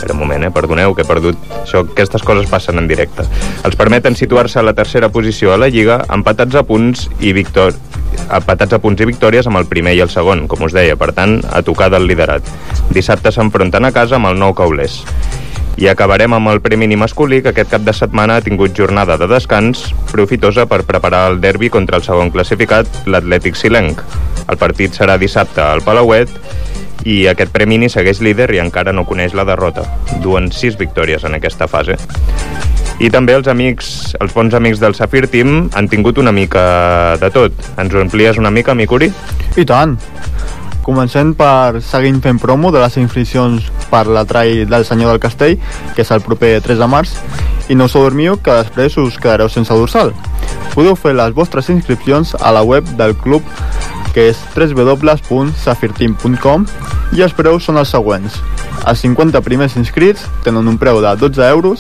Espera un moment, eh? perdoneu, que he perdut... Això, aquestes coses passen en directe. Els permeten situar-se a la tercera posició a la Lliga, empatats a punts i victor... empatats a punts i victòries amb el primer i el segon, com us deia, per tant, a tocar del liderat. Dissabte s'enfronten a casa amb el nou Caulers. I acabarem amb el Premi masculí, que aquest cap de setmana ha tingut jornada de descans profitosa per preparar el derbi contra el segon classificat, l'Atlètic Silenc. El partit serà dissabte al Palauet i aquest premi ni segueix líder i encara no coneix la derrota. Duen sis victòries en aquesta fase. I també els amics, els bons amics del Safir Team han tingut una mica de tot. Ens ho amplies una mica, Micuri? I tant. Comencem per seguint fent promo de les inscripcions per la trai del Senyor del Castell, que és el proper 3 de març, i no us dormiu que després us quedareu sense dorsal. Podeu fer les vostres inscripcions a la web del club que és www.safirteam.com i els preus són els següents. Els 50 primers inscrits tenen un preu de 12 euros,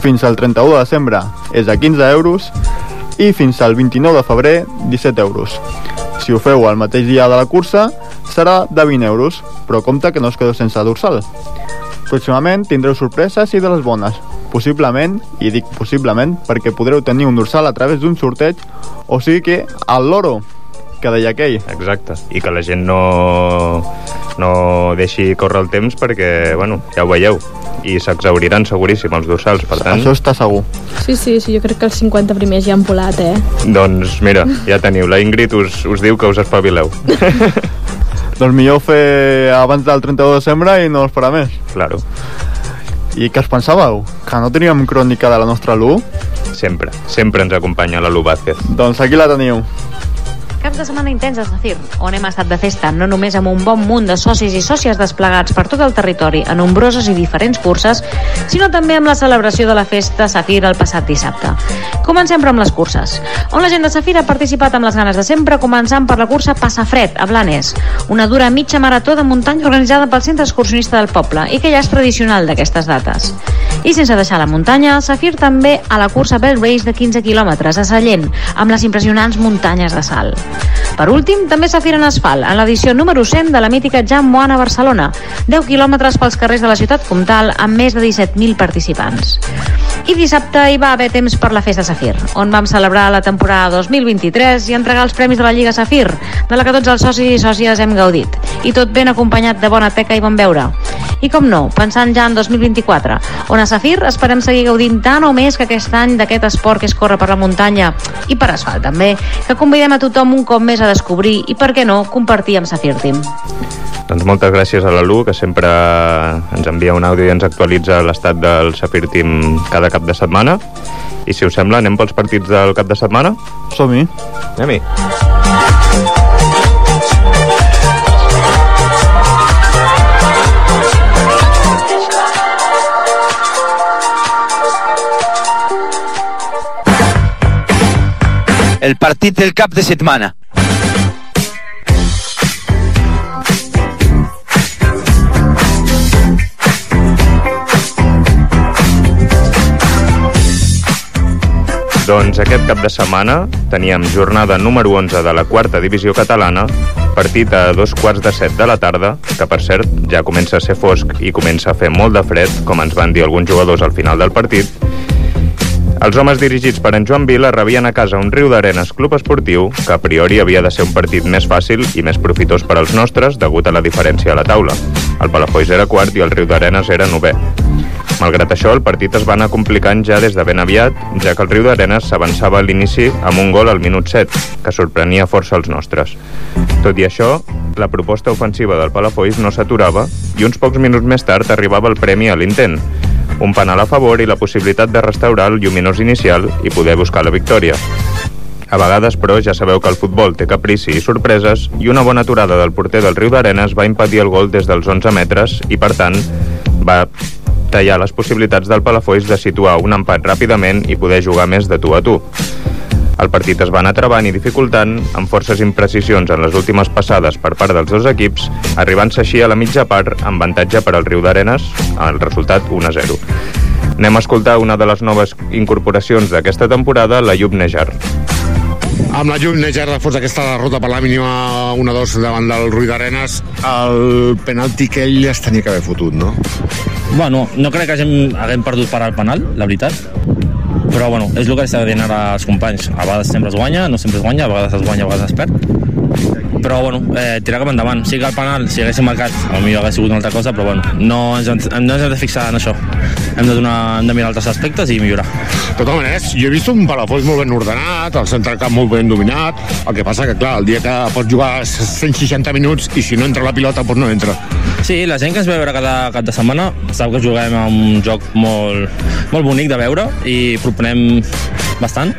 fins al 31 de desembre és a 15 euros i fins al 29 de febrer 17 euros. Si ho feu el mateix dia de la cursa, serà de 20 euros, però compte que no us quedeu sense dorsal. Pròximament tindreu sorpreses i de les bones. Possiblement, i dic possiblement, perquè podreu tenir un dorsal a través d'un sorteig, o sigui que al loro, que deia aquell. Exacte. I que la gent no no deixi córrer el temps perquè, bueno, ja ho veieu, i s'exauriran seguríssim els dorsals, per tant... Això està segur. Sí, sí, sí, jo crec que els 50 primers ja han volat, eh? Doncs mira, ja teniu, la Ingrid us, us diu que us espavileu. <laughs> doncs millor fer abans del 31 de desembre i no esperar més. Claro. I què us pensàveu? Que no teníem crònica de la nostra Lu? Sempre, sempre ens acompanya la Lu Vázquez. Doncs aquí la teniu. Cap de setmana intens a Zafir, on hem estat de festa, no només amb un bon munt de socis i sòcies desplegats per tot el territori a nombroses i diferents curses, sinó també amb la celebració de la festa Zafir el passat dissabte. Comencem però amb les curses, on la gent de Zafir ha participat amb les ganes de sempre, començant per la cursa Passafred, a Blanes, una dura mitja marató de muntanya organitzada pel centre excursionista del poble i que ja és tradicional d'aquestes dates. I sense deixar la muntanya, Zafir també a la cursa Bell Race de 15 quilòmetres a Sallent, amb les impressionants muntanyes de sal. Per últim, també s'afira en asfalt, en l'edició número 100 de la mítica Jam Moana Barcelona, 10 quilòmetres pels carrers de la ciutat comtal amb més de 17.000 participants. I dissabte hi va haver temps per la Festa Safir, on vam celebrar la temporada 2023 i entregar els premis de la Lliga Safir, de la que tots els socis i sòcies hem gaudit. I tot ben acompanyat de bona teca i bon beure. I com no, pensant ja en 2024, on a Safir esperem seguir gaudint tant o més que aquest any d'aquest esport que es corre per la muntanya i per asfalt també, que convidem a tothom un cop més a descobrir i, per què no, compartir amb Safir Team. Doncs moltes gràcies a la Lu, que sempre ens envia un àudio i ens actualitza l'estat del Safir Team cada cap de setmana. I si us sembla, anem pels partits del cap de setmana? Som-hi. Anem-hi. El partit del cap de setmana. Doncs aquest cap de setmana teníem jornada número 11 de la quarta divisió catalana, partit a dos quarts de set de la tarda, que per cert ja comença a ser fosc i comença a fer molt de fred, com ens van dir alguns jugadors al final del partit, els homes dirigits per en Joan Vila rebien a casa un riu d'Arenes Club Esportiu que a priori havia de ser un partit més fàcil i més profitós per als nostres degut a la diferència a la taula. El Palafolls era quart i el riu d'Arenes era novè. Malgrat això, el partit es va anar complicant ja des de ben aviat, ja que el riu d'Arenes s'avançava a l'inici amb un gol al minut 7, que sorprenia força els nostres. Tot i això, la proposta ofensiva del Palafolls no s'aturava i uns pocs minuts més tard arribava el premi a l'intent, un penal a favor i la possibilitat de restaurar el lluminós inicial i poder buscar la victòria. A vegades, però, ja sabeu que el futbol té caprici i sorpreses i una bona aturada del porter del Riu d'Arenes va impedir el gol des dels 11 metres i, per tant, va tallar les possibilitats del Palafolls de situar un empat ràpidament i poder jugar més de tu a tu. El partit es va anar trebant i dificultant, amb forces imprecisions en les últimes passades per part dels dos equips, arribant-se així a la mitja part amb avantatge per al Riu d'Arenes, el resultat 1-0. Anem a escoltar una de les noves incorporacions d'aquesta temporada, la Llub Nejar. amb la llum Nejar fos aquesta derrota per la mínima 1-2 davant del Rui d'Arenes el penalti que ell es tenia que haver fotut, no? Bueno, no crec que hàgim, haguem perdut per al penal, la veritat. Però bueno, és el que està dient ara als companys. A vegades sempre es guanya, no sempre es guanya, a vegades es guanya, a vegades es perd. Però bueno, eh, tirar cap endavant. Sí que el penal, si haguéssim marcat, potser hagués sigut una altra cosa, però bueno, no ens, hem- no ens hem de fixar en això. Hem de, donar, hem de mirar altres aspectes i millorar. De totes maneres, jo he vist un Palafolls molt ben ordenat, el centre camp molt ben dominat, el que passa que, clar, el dia que pots jugar 160 minuts i si no entra la pilota, doncs no entra. Sí, la gent que ens ve a veure cada cap de setmana sap que juguem a un joc molt, molt bonic de veure i proponem bastant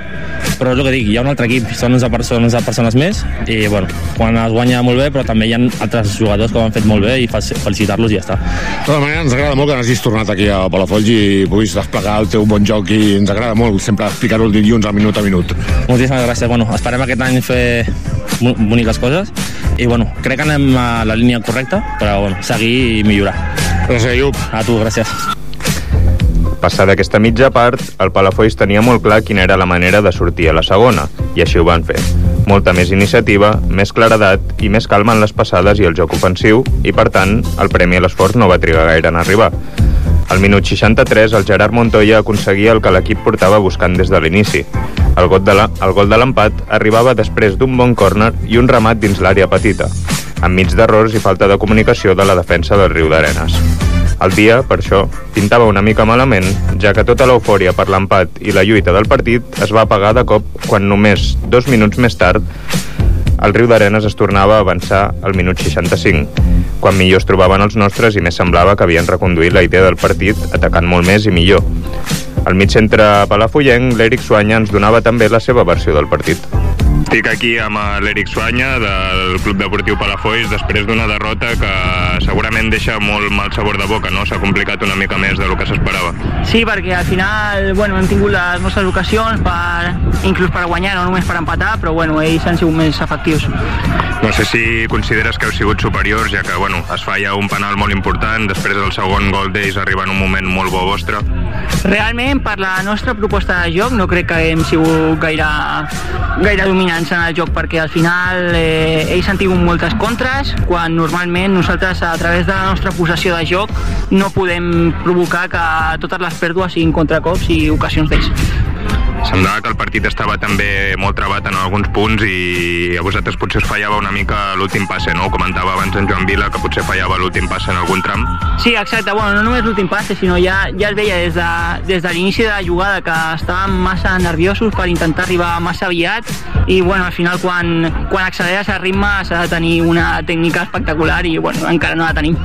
però és el que dic, hi ha un altre equip, són 11 persones, 11 persones més i bueno, quan es guanya molt bé però també hi ha altres jugadors que ho han fet molt bé i fel- felicitar-los i ja està. De totes maneres, ens agrada molt que n'hagis tornat aquí a Palafolls i puguis desplegar el teu bon joc i ens agrada molt sempre explicar-ho el dilluns al minut a minut. Moltíssimes gràcies, bueno, esperem aquest any fer bo- boniques coses i bueno, crec que anem a la línia correcta però bueno, seguir i millorar. Gràcies, Iup. A tu, gràcies. Passada aquesta mitja part, el Palafolls tenia molt clar quina era la manera de sortir a la segona, i així ho van fer. Molta més iniciativa, més claredat i més calma en les passades i el joc ofensiu, i per tant, el premi a l'esforç no va trigar gaire en arribar. Al minut 63, el Gerard Montoya aconseguia el que l'equip portava buscant des de l'inici. El de gol de l'empat arribava després d'un bon córner i un remat dins l'àrea petita. enmig d'errors i falta de comunicació de la defensa del riu d'Arenes. El dia, per això, pintava una mica malament, ja que tota l'eufòria per l'empat i la lluita del partit es va apagar de cop quan només dos minuts més tard el riu d'Arenes es tornava a avançar al minut 65, quan millor es trobaven els nostres i més semblava que havien reconduït la idea del partit atacant molt més i millor. Al mig centre palafollenc, l'Eric Suanya ens donava també la seva versió del partit. Estic aquí amb l'Eric Suanya del Club Deportiu Palafolls després d'una derrota que segurament deixa molt mal sabor de boca, no? S'ha complicat una mica més del que s'esperava. Sí, perquè al final bueno, hem tingut les nostres ocasions per, inclús per guanyar, no només per empatar, però bueno, ells han sigut més efectius. No sé si consideres que heu sigut superiors, ja que bueno, es falla un penal molt important, després del segon gol d'ells arriba en un moment molt bo vostre. Realment, per la nostra proposta de joc, no crec que hem sigut gaire, gaire dominants en el joc, perquè al final eh, ells han tingut moltes contres, quan normalment nosaltres, a través de la nostra possessió de joc, no podem provocar que totes les pèrdues siguin contracops i ocasions d'ells. Semblava que el partit estava també molt trebat en alguns punts i a vosaltres potser us fallava una mica l'últim passe, no? Ho comentava abans en Joan Vila, que potser fallava l'últim passe en algun tram. Sí, exacte. Bueno, no només l'últim passe, sinó ja, ja es veia des de, des de l'inici de la jugada que estàvem massa nerviosos per intentar arribar massa aviat i bueno, al final quan, quan acceleres el ritme s'ha de tenir una tècnica espectacular i bueno, encara no la tenim.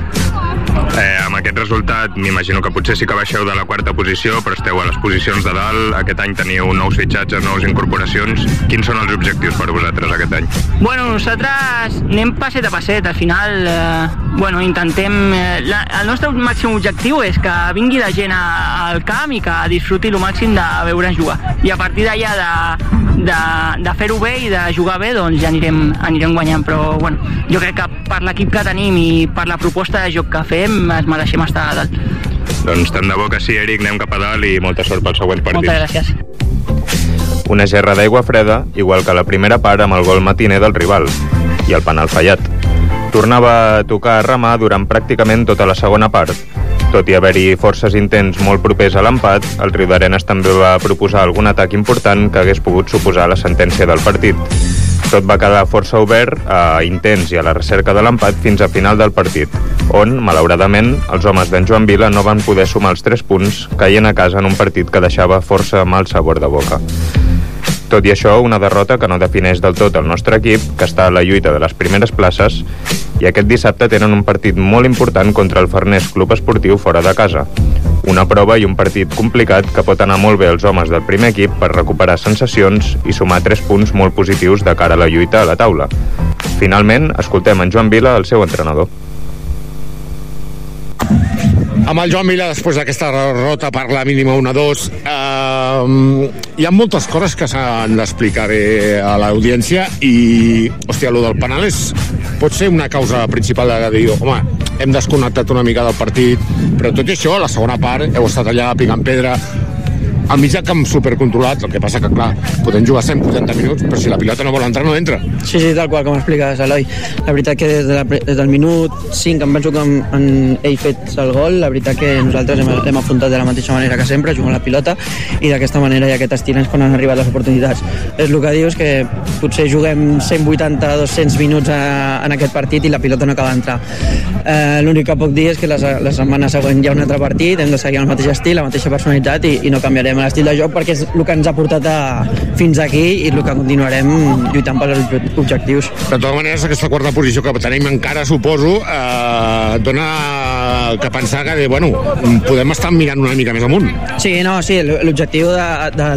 Eh, amb aquest resultat m'imagino que potser sí que baixeu de la quarta posició, però esteu a les posicions de dalt. Aquest any teniu nous fitxatges, noves incorporacions. Quins són els objectius per vosaltres aquest any? Bueno, nosaltres anem passet a passet. Al final, eh, bueno, intentem... Eh, la, el nostre màxim objectiu és que vingui la gent a, al camp i que disfruti el màxim de veure'ns jugar. I a partir d'allà de, de, de fer-ho bé i de jugar bé, doncs ja anirem, anirem guanyant. Però, bueno, jo crec que per l'equip que tenim i per la proposta de joc que fem, es mereixem estar a dalt. Doncs tant de bo que sí, Eric, anem cap a dalt i molta sort pels següents partits. Moltes gràcies. Una gerra d'aigua freda, igual que la primera part amb el gol matiner del rival i el penal fallat. Tornava a tocar a remar durant pràcticament tota la segona part. Tot i haver-hi forces intents molt propers a l'empat, el Riu d'Arenes també va proposar algun atac important que hagués pogut suposar la sentència del partit. Tot va quedar força obert a intents i a la recerca de l'empat fins a final del partit, on, malauradament, els homes d'en Joan Vila no van poder sumar els 3 punts, caient a casa en un partit que deixava força mal sabor de boca. Tot i això, una derrota que no defineix del tot el nostre equip, que està a la lluita de les primeres places, i aquest dissabte tenen un partit molt important contra el Farners Club Esportiu fora de casa. Una prova i un partit complicat que pot anar molt bé als homes del primer equip per recuperar sensacions i sumar 3 punts molt positius de cara a la lluita a la taula. Finalment, escoltem en Joan Vila, el seu entrenador. Amb el Joan Vila després d'aquesta derrota per la mínima 1-2 eh, hi ha moltes coses que s'han d'explicar eh, a l'audiència i, hòstia, allò del penal és, pot ser una causa principal de dir, home, hem desconnectat una mica del partit, però tot i això, a la segona part heu estat allà picant pedra al mig del camp supercontrolat, el que passa que, clar, podem jugar 180 minuts, però si la pilota no vol entrar, no entra. Sí, sí, tal qual, com expliques, Eloi. La veritat que des, de la, des del minut 5 em penso que en, en, ell fet el gol, la veritat que nosaltres hem, hem afrontat de la mateixa manera que sempre, jugant la pilota, i d'aquesta manera i aquest estil és quan han arribat les oportunitats. És el que dius, que potser juguem 180-200 minuts a, en aquest partit i la pilota no acaba d'entrar. Eh, L'únic que puc dir és que la, la setmana següent hi ha un altre partit, hem de seguir el mateix estil, la mateixa personalitat i, i no canviarem l'estil de joc perquè és el que ens ha portat a, fins aquí i el que continuarem lluitant pels objectius. De totes maneres, aquesta quarta posició que tenim encara, suposo, eh, dona que pensar que, bueno, podem estar mirant una mica més amunt. Sí, no, sí, l'objectiu de, de,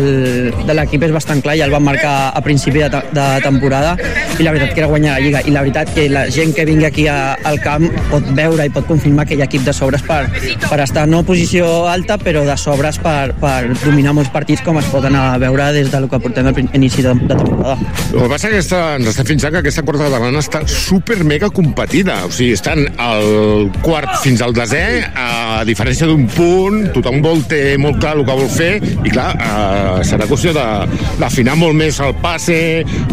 de l'equip és bastant clar, ja el vam marcar a principi de, de temporada i la veritat que era guanyar la Lliga i la veritat que la gent que vingui aquí a, al camp pot veure i pot confirmar que hi ha equip de sobres per, per estar no posició alta però de sobres per, per dominar molts partits com es pot anar a veure des del que portem a inici de, de temporada. El que passa és que està, ens està fins que aquesta quarta catalana està super mega competida, o sigui, estan al quart fins al desè, a diferència d'un punt, tothom vol té molt clar el que vol fer, i clar, eh, serà qüestió de d'afinar molt més el passe,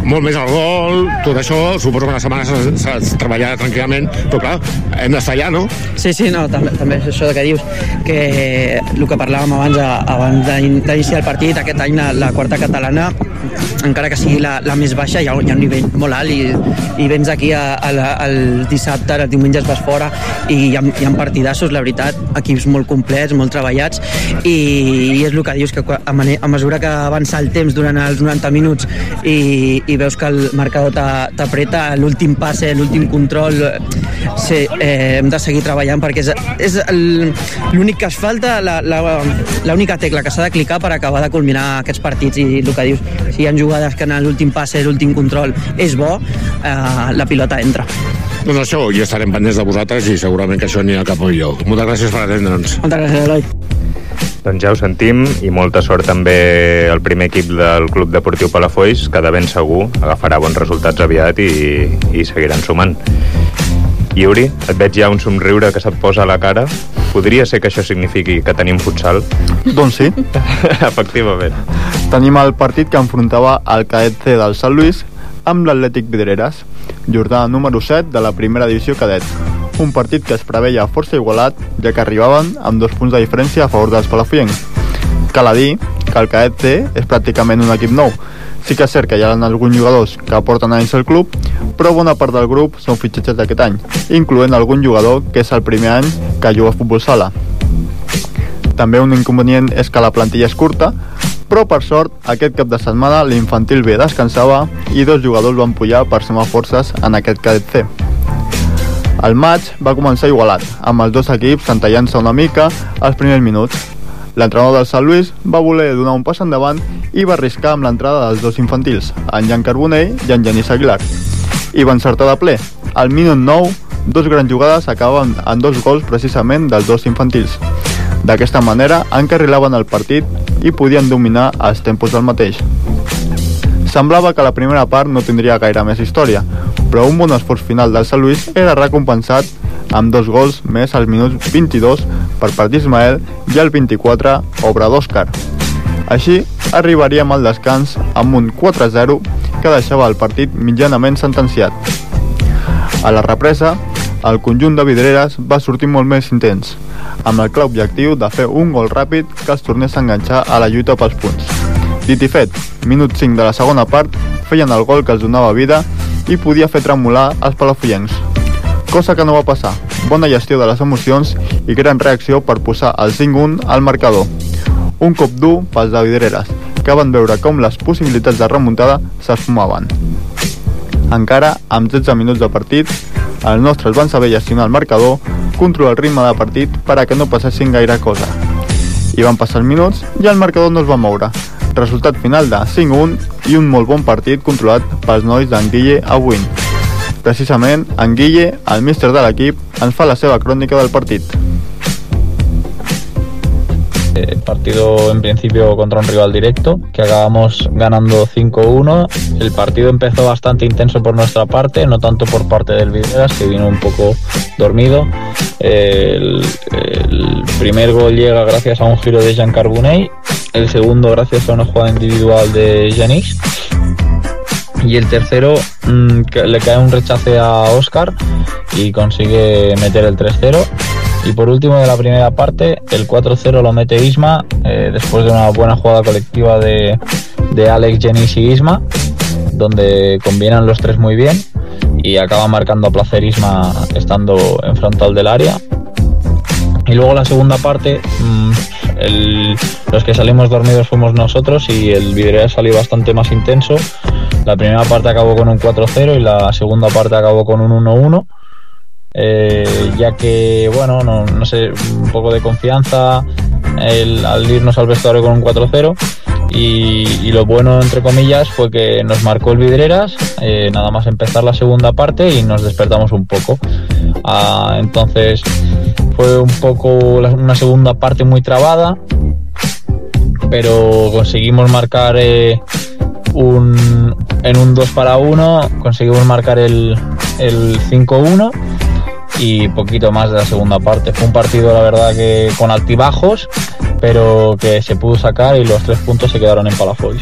molt més el gol, tot això, suposo que una setmana s'ha de treballar tranquil·lament, però clar, hem d'estar allà, no? Sí, sí, no, també, també és això que dius, que el que parlàvem abans, abans d'iniciar el partit. Aquest any la, la quarta catalana, encara que sigui la, la més baixa, hi ha, hi ha un nivell molt alt i, i vens aquí a, a, la- al dissabte, els diumenges vas fora i hi ha, hi ha partidassos, la veritat, equips molt complets, molt treballats i, i és el que dius, que a, mane- a mesura que avança el temps durant els 90 minuts i, i veus que el marcador t'a- t'apreta, l'últim passe, l'últim control, sí, eh, hem de seguir treballant perquè és, és el- l'únic que es falta, l'única tecla que s'ha de clicar per acabar de culminar aquests partits i el que dius, si hi ha jugades que en l'últim passe, l'últim control és bo, eh, la pilota entra. Doncs això, i estarem pendents de vosaltres i segurament que això anirà cap a millor. Moltes gràcies per atendre'ns. Moltes gràcies, Eloi. Doncs ja ho sentim i molta sort també al primer equip del Club Deportiu Palafolls, que de ben segur agafarà bons resultats aviat i, i seguiran sumant. Yuri, et veig ja un somriure que se't posa a la cara. Podria ser que això signifiqui que tenim futsal? Doncs sí. <laughs> Efectivament. Tenim el partit que enfrontava el cadet C del Sant Lluís amb l'Atlètic Vidreres, jornada número 7 de la primera divisió cadet. Un partit que es preveia força igualat, ja que arribaven amb dos punts de diferència a favor dels palafollencs. Cal a dir que el cadet C és pràcticament un equip nou. Sí que és cert que hi ha alguns jugadors que porten anys al club, però bona part del grup són fitxatges d'aquest any, incloent algun jugador que és el primer any que juga a futbol sala. També un inconvenient és que la plantilla és curta, però per sort aquest cap de setmana l'infantil B descansava i dos jugadors van pujar per sumar forces en aquest cadet C. El maig va començar igualat, amb els dos equips entallant-se una mica als primers minuts. L'entrenador del Sant Lluís va voler donar un pas endavant i va arriscar amb l'entrada dels dos infantils, en Jan Carbonell i en Genís Aguilar. I va encertar de ple. Al minut 9, dos grans jugades acaben en dos gols precisament dels dos infantils. D'aquesta manera encarrilaven el partit i podien dominar els tempos del mateix. Semblava que la primera part no tindria gaire més història, però un bon esforç final del Sant Lluís era recompensat amb dos gols més al minut 22 per part d'Ismael i al 24 obra d'Òscar. Així, arribaríem al descans amb un 4-0 que deixava el partit mitjanament sentenciat. A la represa, el conjunt de Vidreres va sortir molt més intens, amb el clar objectiu de fer un gol ràpid que els tornés a enganxar a la lluita pels punts. Dit i fet, minut 5 de la segona part, feien el gol que els donava vida i podia fer tremolar els palafollencs. Cosa que no va passar. Bona gestió de les emocions i gran reacció per posar el 5-1 al marcador. Un cop dur pels de Vidreres, que van veure com les possibilitats de remuntada s'esfumaven. Encara, amb 16 minuts de partit, els nostres van saber gestionar el marcador, controlar el ritme de partit per a que no passessin gaire cosa. I van passar els minuts i el marcador no es va moure. Resultat final de 5-1 i un molt bon partit controlat pels nois d'en Guille Abuin. Precisament, en Guille, el míster de l'equip, ens fa la seva del partit. Eh, partido en principio contra un rival directo, que acabamos ganando 5-1. El partido empezó bastante intenso por nuestra parte, no tanto por parte del Videras, que vino un poco dormido. El, el primer gol llega gracias a un giro de Jean Carbonell, el segundo gracias a una jugada individual de Janis. Y el tercero mm, que le cae un rechace a Oscar y consigue meter el 3-0. Y por último de la primera parte, el 4-0 lo mete Isma, eh, después de una buena jugada colectiva de, de Alex, Jenis y Isma, donde combinan los tres muy bien y acaba marcando a placer Isma estando en frontal del área. Y luego la segunda parte, mm, los que salimos dormidos fuimos nosotros y el video salió bastante más intenso. La primera parte acabó con un 4-0 y la segunda parte acabó con un 1-1. Eh, ya que, bueno, no, no sé, un poco de confianza el- al irnos al vestuario con un 4-0. Y, lo bueno, entre comillas, fue que nos marcó el Vidreras, eh, nada más empezar la segunda parte y nos despertamos un poco. Ah, entonces fue un poco una segunda parte muy trabada, pero conseguimos marcar eh, un, en un 2 para 1, conseguimos marcar el, el 5-1 y poquito más de la segunda parte. Fue un partido, la verdad, que con altibajos, pero que se pudo sacar y los tres puntos se quedaron en Palafox.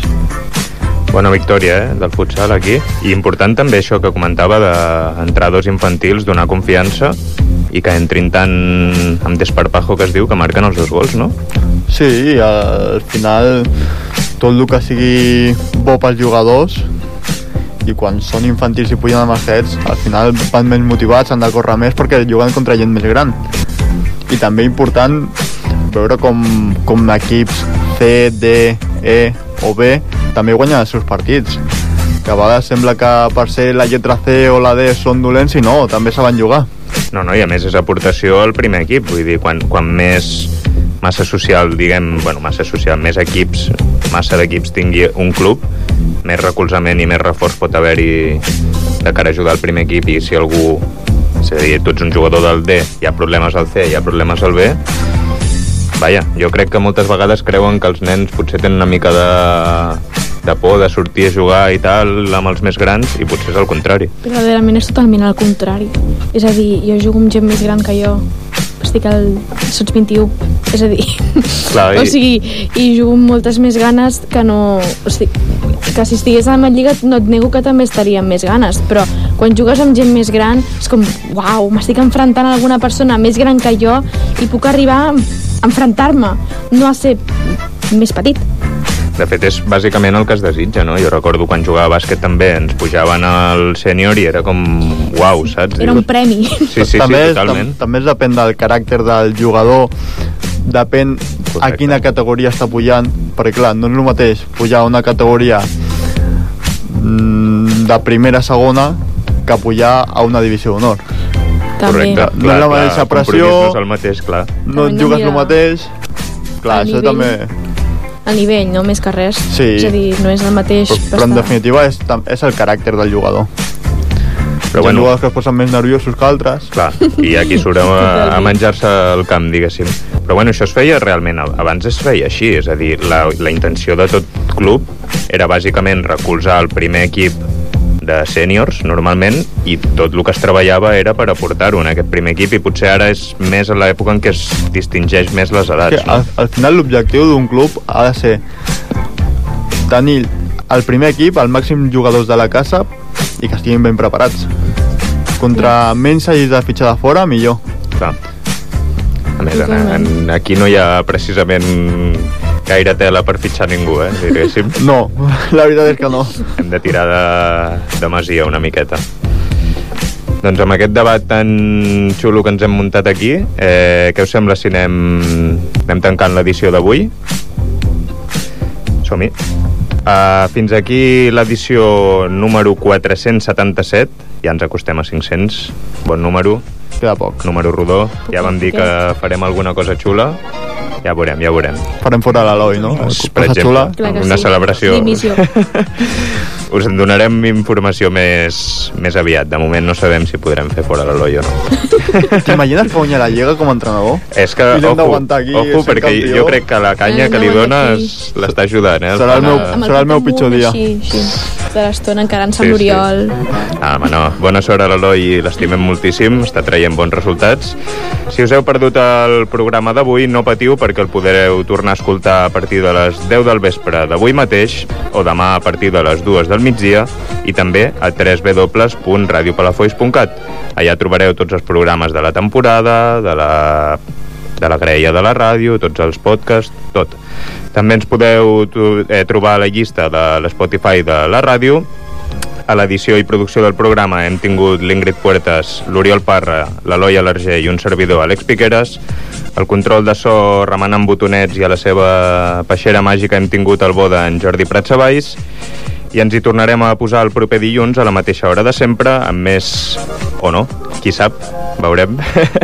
Bona victòria, eh, del futsal aquí. I important també això que comentava d'entrar dos infantils, donar confiança i que entrin tant amb desparpajo que es diu que marquen els dos gols, no? Sí, al final tot el que sigui bo pels jugadors i quan són infantils i pugen amb els sets, al final van més motivats, han de córrer més perquè juguen contra gent més gran. I també important veure com, com equips C, D, E o B també guanyen els seus partits. Que a vegades sembla que per ser la lletra C o la D són dolents i no, també saben jugar. No, no, i a més és aportació al primer equip, vull dir, quan, quan més massa social, diguem, bueno, massa social, més equips, massa d'equips tingui un club, més recolzament i més reforç pot haver-hi de cara a ajudar al primer equip i si algú, és a dir, tu ets un jugador del D, hi ha problemes al C, hi ha problemes al B, vaja, jo crec que moltes vegades creuen que els nens potser tenen una mica de, de por de sortir a jugar i tal amb els més grans i potser és el contrari. Verdaderament és totalment al contrari. És a dir, jo jugo amb gent més gran que jo, estic al sots 21, és a dir, Clar, <laughs> i- o sigui, i jugo amb moltes més ganes que no... O sigui, que si estigués a la Lliga no et nego que també estaria amb més ganes, però quan jugues amb gent més gran és com, uau, m'estic enfrontant a alguna persona més gran que jo i puc arribar a enfrontar-me, no a ser més petit. De fet, és bàsicament el que es desitja, no? Jo recordo quan jugava a bàsquet també ens pujaven al sènior i era com uau, saps? Era un premi. Sí, sí, també, sí, és- totalment. tam també depèn del caràcter del jugador, depèn a quina categoria està pujant, perquè clar, no és el mateix pujar a una categoria mm, de primera a segona que pujar a una divisió d'honor. Correcte, No és la mateixa compromís pressió, No és el mateix, clar. no jugues el mateix, clar, això també... A nivell, no més que res. Sí. És a dir, no és el mateix... Però, però en estar- definitiva és, és el caràcter del jugador. Però bueno. jugadors que es posen més nerviosos que altres. Clar, i aquí sureu a, <laughs> a menjar-se el camp, diguéssim. Però bueno, això es feia realment, abans es feia així, és a dir, la, la intenció de tot club era bàsicament recolzar el primer equip de sèniors, normalment, i tot el que es treballava era per aportar-ho en aquest primer equip, i potser ara és més a l'època en què es distingeix més les que edats. No? al, al final l'objectiu d'un club ha de ser tenir el primer equip, el màxim jugadors de la casa i que estiguin ben preparats. Contra menys hagis de fitxar de fora, millor. Clar. A més, en, en, aquí no hi ha precisament gaire tela per fitxar ningú, eh, diguéssim. <laughs> No, la veritat és que no. Hem de tirar de, de masia una miqueta. Doncs amb aquest debat tan xulo que ens hem muntat aquí, eh, què us sembla si anem, anem tancant l'edició d'avui? Som-hi. Uh, fins aquí l'edició número 477, ja ens acostem a 500, bon número. Queda poc. Número rodó, ja vam dir que farem alguna cosa xula, ja veurem, ja veurem. Farem fora l'Eloi, no? Per exemple. Clar una sí. celebració. Dimissió. <laughs> Us en donarem informació més, més aviat. De moment no sabem si podrem fer fora l'Eloi o no. <laughs> T'imagines que guanya la Lliga com a entrenador? És que, I l'hem ojo, d'aguantar aquí, ojo perquè campió. jo crec que la canya que li dones l'està ajudant, eh? Serà el meu- Amb serà el meu pitjor dia. Així, així, de l'estona encarant-se Sí, amb sí. l'Oriol. Ah, home, no. Bona sort a l'Eloi l'estimem moltíssim, està traient bons resultats. Si us heu perdut el programa d'avui, no patiu perquè el podreu tornar a escoltar a partir de les 10 del vespre d'avui mateix o demà a partir de les 2 del migdia i també a www.radiopalafolls.cat. Allà trobareu tots els programes de la temporada, de la de la graella de la ràdio, tots els podcasts, tot. També ens podeu eh, trobar a la llista de l'Spotify de la ràdio. A l'edició i producció del programa hem tingut l'Ingrid Puertas, l'Oriol Parra, l'Eloi Alerger i un servidor, Àlex Piqueras. El control de so remenant botonets i a la seva peixera màgica hem tingut el bo d'en Jordi Pratsavalls i ens hi tornarem a posar el proper dilluns a la mateixa hora de sempre, amb més... o no, qui sap, veurem.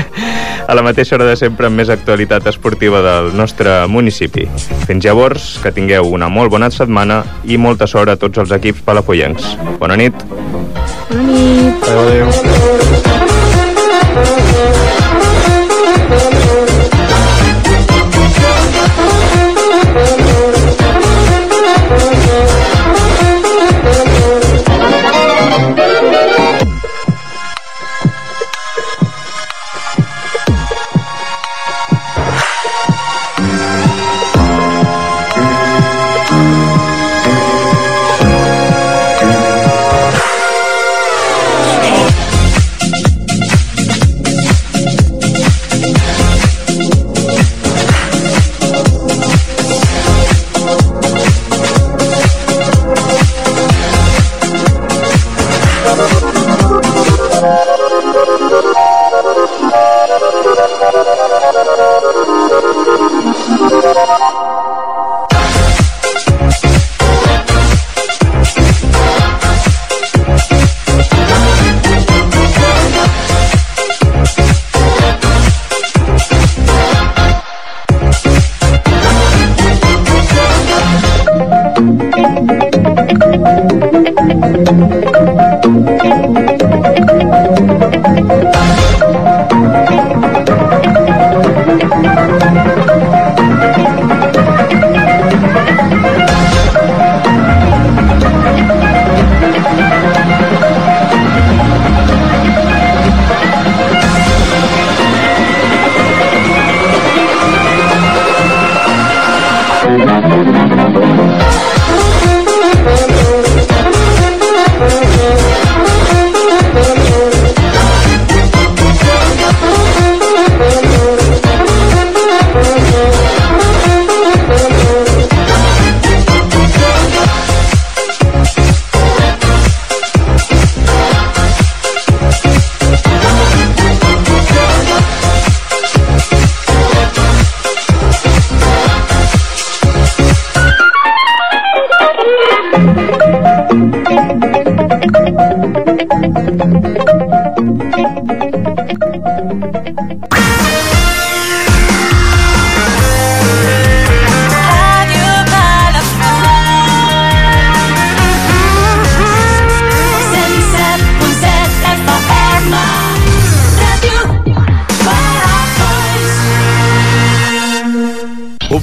<laughs> a la mateixa hora de sempre, amb més actualitat esportiva del nostre municipi. Fins llavors, que tingueu una molt bona setmana i molta sort a tots els equips palafollencs. Bona nit. Bona nit. Adéu, adéu.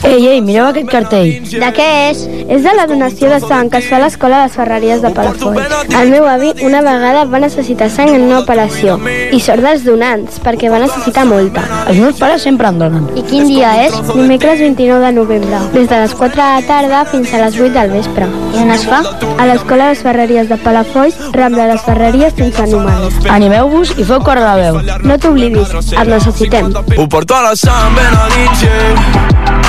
Ei, ei, mireu aquest cartell. De què és? És de la donació de sang que es fa a l'Escola de les Ferreries de Palafolls. El meu avi una vegada va necessitar sang en una operació i sort dels donants, perquè va necessitar molta. Els meus pares sempre en donen. I quin dia és? Dimecres 29 de novembre, des de les 4 de la tarda fins a les 8 del vespre. I on es fa? A l'Escola de les Ferreries de Palafolls, Rambla de les Ferreries sense números. Animeu-vos i feu córrer la veu. No t'oblidis, et necessitem. Ho porto a la sang ben alice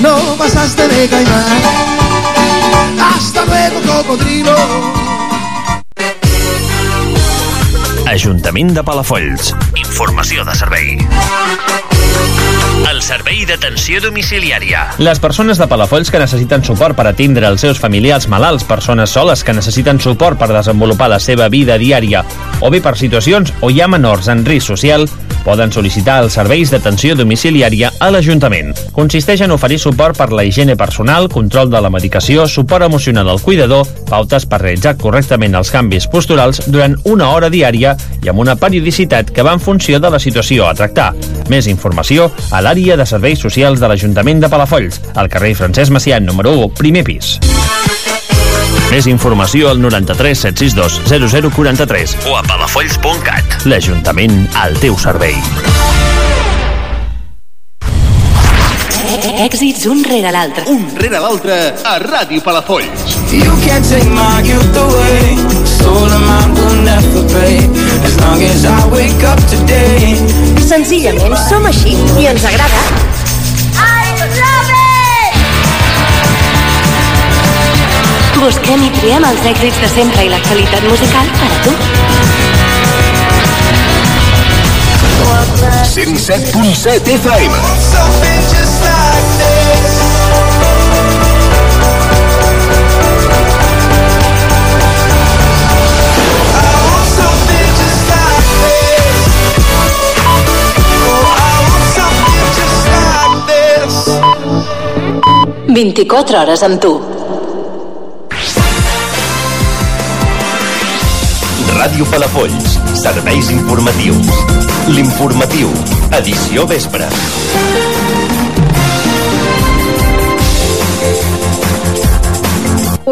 No pasaste de caimán. Hasta luego, cocodrilo. Ajuntament de Palafolls. Informació de servei. El servei d'atenció domiciliària. Les persones de Palafolls que necessiten suport per atendre els seus familiars malalts, persones soles que necessiten suport per desenvolupar la seva vida diària, o bé per situacions o hi ha menors en risc social, poden sol·licitar els serveis d'atenció domiciliària a l'Ajuntament. Consisteix en oferir suport per la higiene personal, control de la medicació, suport emocional al cuidador, pautes per realitzar correctament els canvis posturals durant una hora diària i amb una periodicitat que va en funció de la situació a tractar. Més informació a l'àrea de serveis socials de l'Ajuntament de Palafolls, al carrer Francesc Macià, número 1, primer pis. Més informació al 93 762 0043 o a palafolls.cat. L'Ajuntament al teu servei. Èxits un rere l'altre. Un rere l'altre a Ràdio Palafolls. You can't take my youth away. Soul of mine will never pay. As long as I wake up today. Senzillament som així i ens agrada. Busquem i triem els èxits de sempre i l'actualitat musical per a tu. 107.7 FM. 24 hores amb tu. Ràdio Palafolls. Serveis informatius. L'informatiu. Edició vespre.